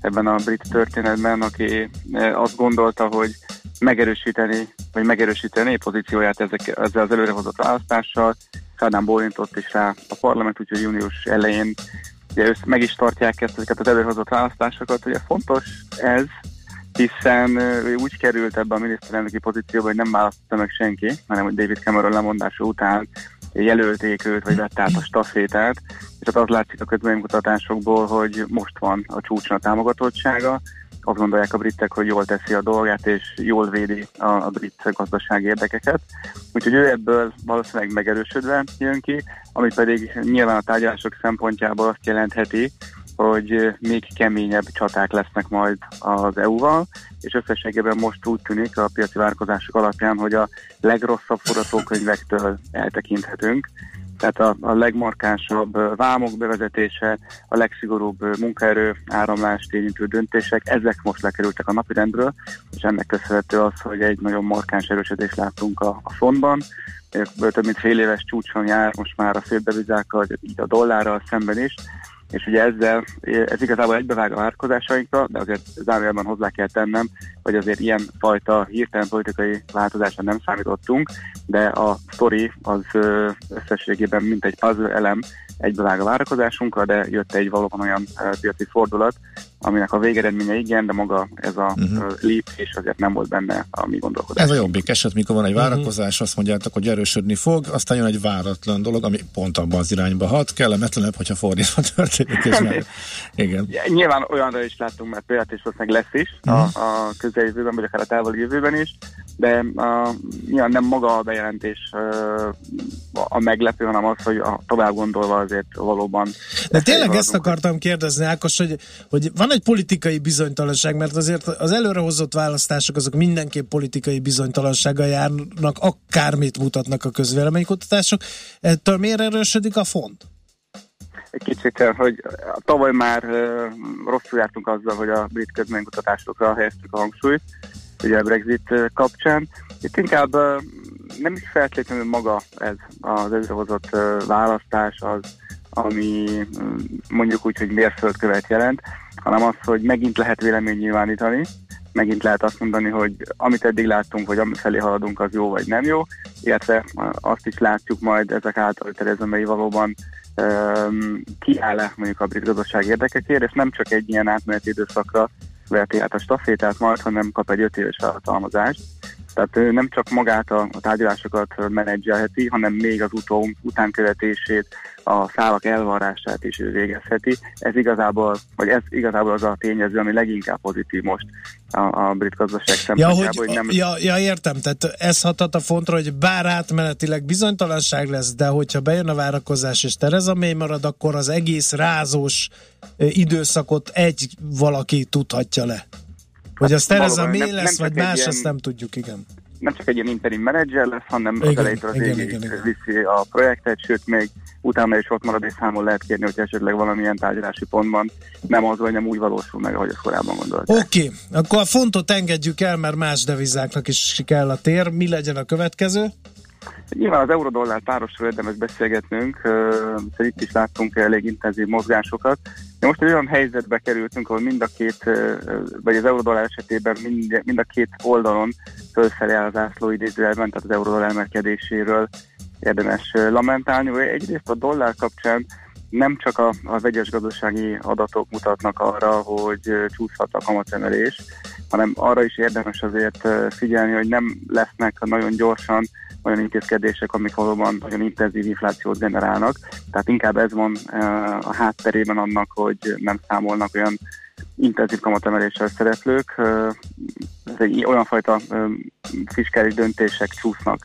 Speaker 20: ebben a brit történetben, aki azt gondolta, hogy megerősíteni, vagy megerősíteni pozícióját ezek, ezzel az előrehozott választással. Sádán bólintott is rá a parlament, úgyhogy június elején ugye meg is tartják ezt, ezeket az előrehozott választásokat. Ugye fontos ez, hiszen ő úgy került ebbe a miniszterelnöki pozícióba, hogy nem választotta meg senki, hanem hogy David Cameron lemondása után jelölték őt, vagy vett át a stafétát, és hát az látszik a közvéleménykutatásokból, hogy most van a csúcson a támogatottsága, azt gondolják a britek, hogy jól teszi a dolgát, és jól védi a, a brit gazdasági érdekeket. Úgyhogy ő ebből valószínűleg megerősödve jön ki, ami pedig nyilván a tárgyalások szempontjából azt jelentheti, hogy még keményebb csaták lesznek majd az EU-val, és összességében most úgy tűnik a piaci várkozások alapján, hogy a legrosszabb forgatókönyvektől eltekinthetünk. Tehát a, a legmarkánsabb ö, vámok bevezetése, a legszigorúbb ö, munkaerő áramlást érintő döntések, ezek most lekerültek a napirendről, és ennek köszönhető az, hogy egy nagyon markáns erősödést láttunk a, a fontban. Több mint fél éves csúcson jár most már a széldevizákkal, így a dollárral szemben is, és ugye ezzel, ez igazából egybevág a várakozásainkra, de azért zárójelben hozzá kell tennem, hogy azért ilyen fajta hirtelen politikai változásra nem számítottunk, de a sztori az összességében mint egy puzzle elem egybevág a várakozásunkra, de jött egy valóban olyan piaci fordulat, aminek a végeredménye igen, de maga ez a uh-huh. lépés azért nem volt benne a mi gondolkodás.
Speaker 18: Ez a jobbik eset, mikor van egy várakozás, uh-huh. azt mondjátok, hogy erősödni fog, aztán jön egy váratlan dolog, ami pont abban az irányba hat, kellemetlenebb, hogyha fordítva [laughs] történik. És meg... Igen.
Speaker 20: Nyilván olyanra is láttunk mert példát, és valószínűleg lesz is uh-huh. a, a közeljövőben, vagy akár a távoli jövőben is, de a, nyilván nem maga a bejelentés a meglepő, hanem az, hogy a, tovább gondolva azért valóban...
Speaker 3: De tényleg ezt akartam kérdezni, Ákos, hogy, hogy van egy politikai bizonytalanság, mert azért az előrehozott választások azok mindenképp politikai bizonytalansággal járnak, akármit mutatnak a közvéleménykutatások. Ettől miért erősödik a font?
Speaker 20: Egy kicsit, hogy tavaly már rosszul jártunk azzal, hogy a brit közvéleménykutatásokra helyeztük a hangsúlyt, ugye a Brexit kapcsán. Itt inkább nem is feltétlenül maga ez az előrehozott választás az, ami mondjuk úgy, hogy mérföldkövet jelent, hanem az, hogy megint lehet vélemény nyilvánítani, megint lehet azt mondani, hogy amit eddig láttunk, hogy amit felé haladunk, az jó vagy nem jó, illetve azt is látjuk majd ezek által, hogy May valóban um, kiáll-e mondjuk a brit gazdaság érdekekért, és nem csak egy ilyen átmeneti időszakra veheti át a stafétát majd, hanem kap egy öt éves felhatalmazást. Tehát nem csak magát a, a tárgyalásokat menedzselheti, hanem még az utó utánkövetését, a szálak elvarrását is végezheti. Ez igazából, vagy ez igazából az a tényező, ami leginkább pozitív most a, a brit gazdaság szempontjából.
Speaker 3: Ja, hogy, hogy nem... ja, ja, értem, tehát ez hatat a fontra, hogy bár átmenetileg bizonytalanság lesz, de hogyha bejön a várakozás és Tereza mély marad, akkor az egész rázós időszakot egy valaki tudhatja le. Hogy az Tereza mély lesz, nem vagy más, ilyen... ezt nem tudjuk, igen
Speaker 20: nem csak egy ilyen interim menedzser lesz, hanem igen, az elejétől az igen, igen, igen. viszi a projektet, sőt még utána is ott marad és számon lehet kérni, hogy esetleg valamilyen tárgyalási pontban nem az, vagy nem úgy valósul meg, ahogy azt korábban gondolták.
Speaker 3: Oké, okay. akkor a fontot engedjük el, mert más devizáknak is kell a tér. Mi legyen a következő?
Speaker 20: Nyilván az eurodollár párosról érdemes beszélgetnünk, uh, itt is láttunk elég intenzív mozgásokat. De most egy olyan helyzetbe kerültünk, ahol mind a két, vagy az eurodollár esetében mind, mind a két oldalon fölfelé áll az ászló idézőjelben, tehát az eurodollár emelkedéséről érdemes lamentálni. Egyrészt a dollár kapcsán nem csak a, a vegyes gazdasági adatok mutatnak arra, hogy csúszhat a kamatemelés, hanem arra is érdemes azért figyelni, hogy nem lesznek nagyon gyorsan olyan intézkedések, amik valóban nagyon intenzív inflációt generálnak. Tehát inkább ez van a hátterében annak, hogy nem számolnak olyan intenzív kamatemeléssel szereplők. Ez egy olyan fajta fiskális döntések csúsznak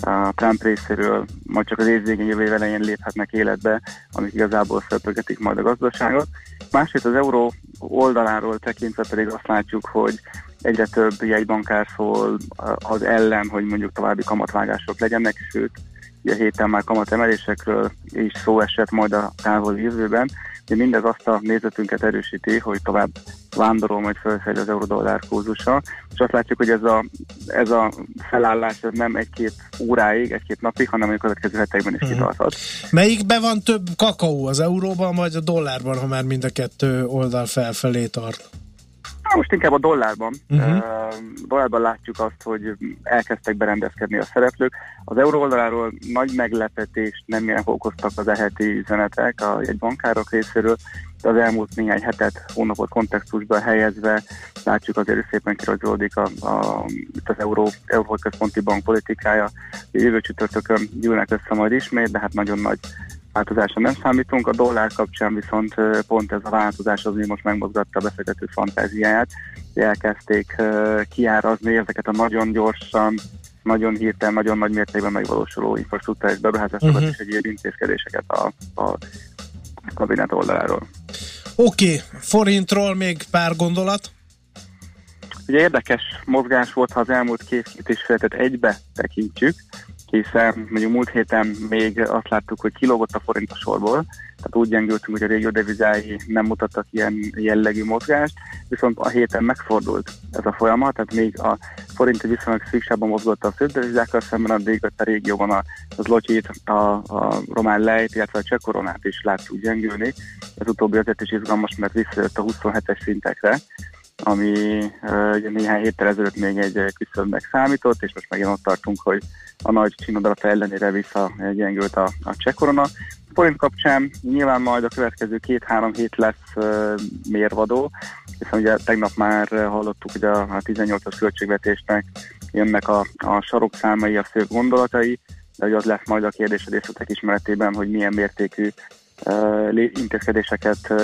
Speaker 20: a Trump részéről, majd csak az év végén jövő elején léphetnek életbe, amik igazából felpörgetik majd a gazdaságot. Másrészt az euró oldaláról tekintve pedig azt látjuk, hogy egyre több jegybankár szól az ellen, hogy mondjuk további kamatvágások legyenek, sőt, a héten már kamatemelésekről is szó esett majd a távoli jövőben, de mindez azt a nézetünket erősíti, hogy tovább vándorol majd felfelé az euró-dollár kurzusa, és azt látjuk, hogy ez a, ez a felállás ez nem egy-két óráig, egy-két napig, hanem a következő hetekben is uh-huh. kitarthat.
Speaker 3: Melyikben van több kakaó, az euróban vagy a dollárban, ha már mind a kettő oldal felfelé tart?
Speaker 20: Most inkább a dollárban. Uh-huh. Uh, dollárban látjuk azt, hogy elkezdtek berendezkedni a szereplők. Az euró oldaláról nagy meglepetést nem ilyen okoztak az eheti üzenetek a egy bankárok részéről, de az elmúlt néhány hetet, hónapot kontextusba helyezve látjuk azért szépen kirajzolódik a, a, itt az Euró, Euró Központi Bank politikája. Jövő csütörtökön gyűlnek össze majd ismét, de hát nagyon nagy változásra nem számítunk. A dollár kapcsán viszont pont ez a változás az, ami most megmozgatta a befektető fantáziáját. Elkezdték kiárazni ezeket a nagyon gyorsan, nagyon hirtelen, nagyon nagy mértékben megvalósuló infrastruktúrális beruházásokat uh-huh. és egyéb intézkedéseket a, a kabinet oldaláról.
Speaker 3: Oké, okay. forintról még pár gondolat.
Speaker 20: Ugye érdekes mozgás volt, ha az elmúlt két, két és fél egybe tekintjük. Hiszen mondjuk múlt héten még azt láttuk, hogy kilógott a forint a sorból, tehát úgy gyengültünk, hogy a régió devizái nem mutattak ilyen jellegű mozgást, viszont a héten megfordult ez a folyamat, tehát még a forint viszonylag szűksában mozgott a főbb devizákkal szemben, addig a régióban a, az lotyit, a, a román lejt, illetve a cseh koronát is láttuk gyengülni. Ez utóbbi azért is izgalmas, mert visszajött a 27-es szintekre, ami ugye néhány héttel ezelőtt még egy küszöbnek számított, és most megint ott tartunk, hogy a nagy csinodalata ellenére vissza gyengült a, a cseh korona. Forint kapcsán nyilván majd a következő két-három hét lesz mérvadó, hiszen ugye tegnap már hallottuk, hogy a, a 18-as költségvetésnek jönnek a, a sarokszámai, a fő gondolatai, de hogy az lesz majd a kérdés a részletek ismeretében, hogy milyen mértékű intézkedéseket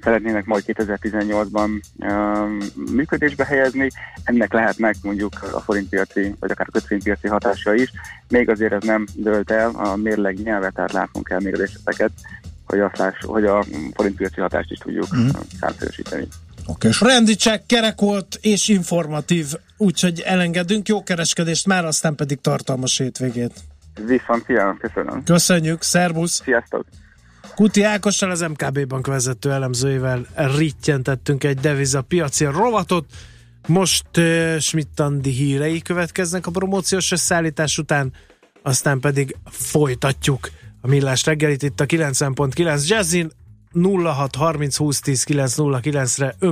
Speaker 20: szeretnének majd 2018-ban uh, működésbe helyezni. Ennek lehetnek mondjuk a forintpiaci, vagy akár a kötvénypiaci hatása is. Még azért ez nem dölt el a mérleg nyelvet, tehát látnunk kell még hogy, azt láss, hogy a forintpiaci hatást is tudjuk mm. számszerűsíteni.
Speaker 3: Oké, és rendi check, kerek volt és informatív, úgyhogy elengedünk jó kereskedést már, aztán pedig tartalmas hétvégét.
Speaker 20: Viszont, szia, köszönöm.
Speaker 3: Köszönjük, szervusz!
Speaker 20: Sziasztok!
Speaker 3: Kuti Ákossal, az MKB Bank vezető elemzőivel rittyentettünk egy deviza piaci rovatot. Most uh, Schmidt-Andi hírei következnek a promóciós összeállítás után, aztán pedig folytatjuk a millás reggelit itt a 90.9 Jazzin 06 30 20 10 909-re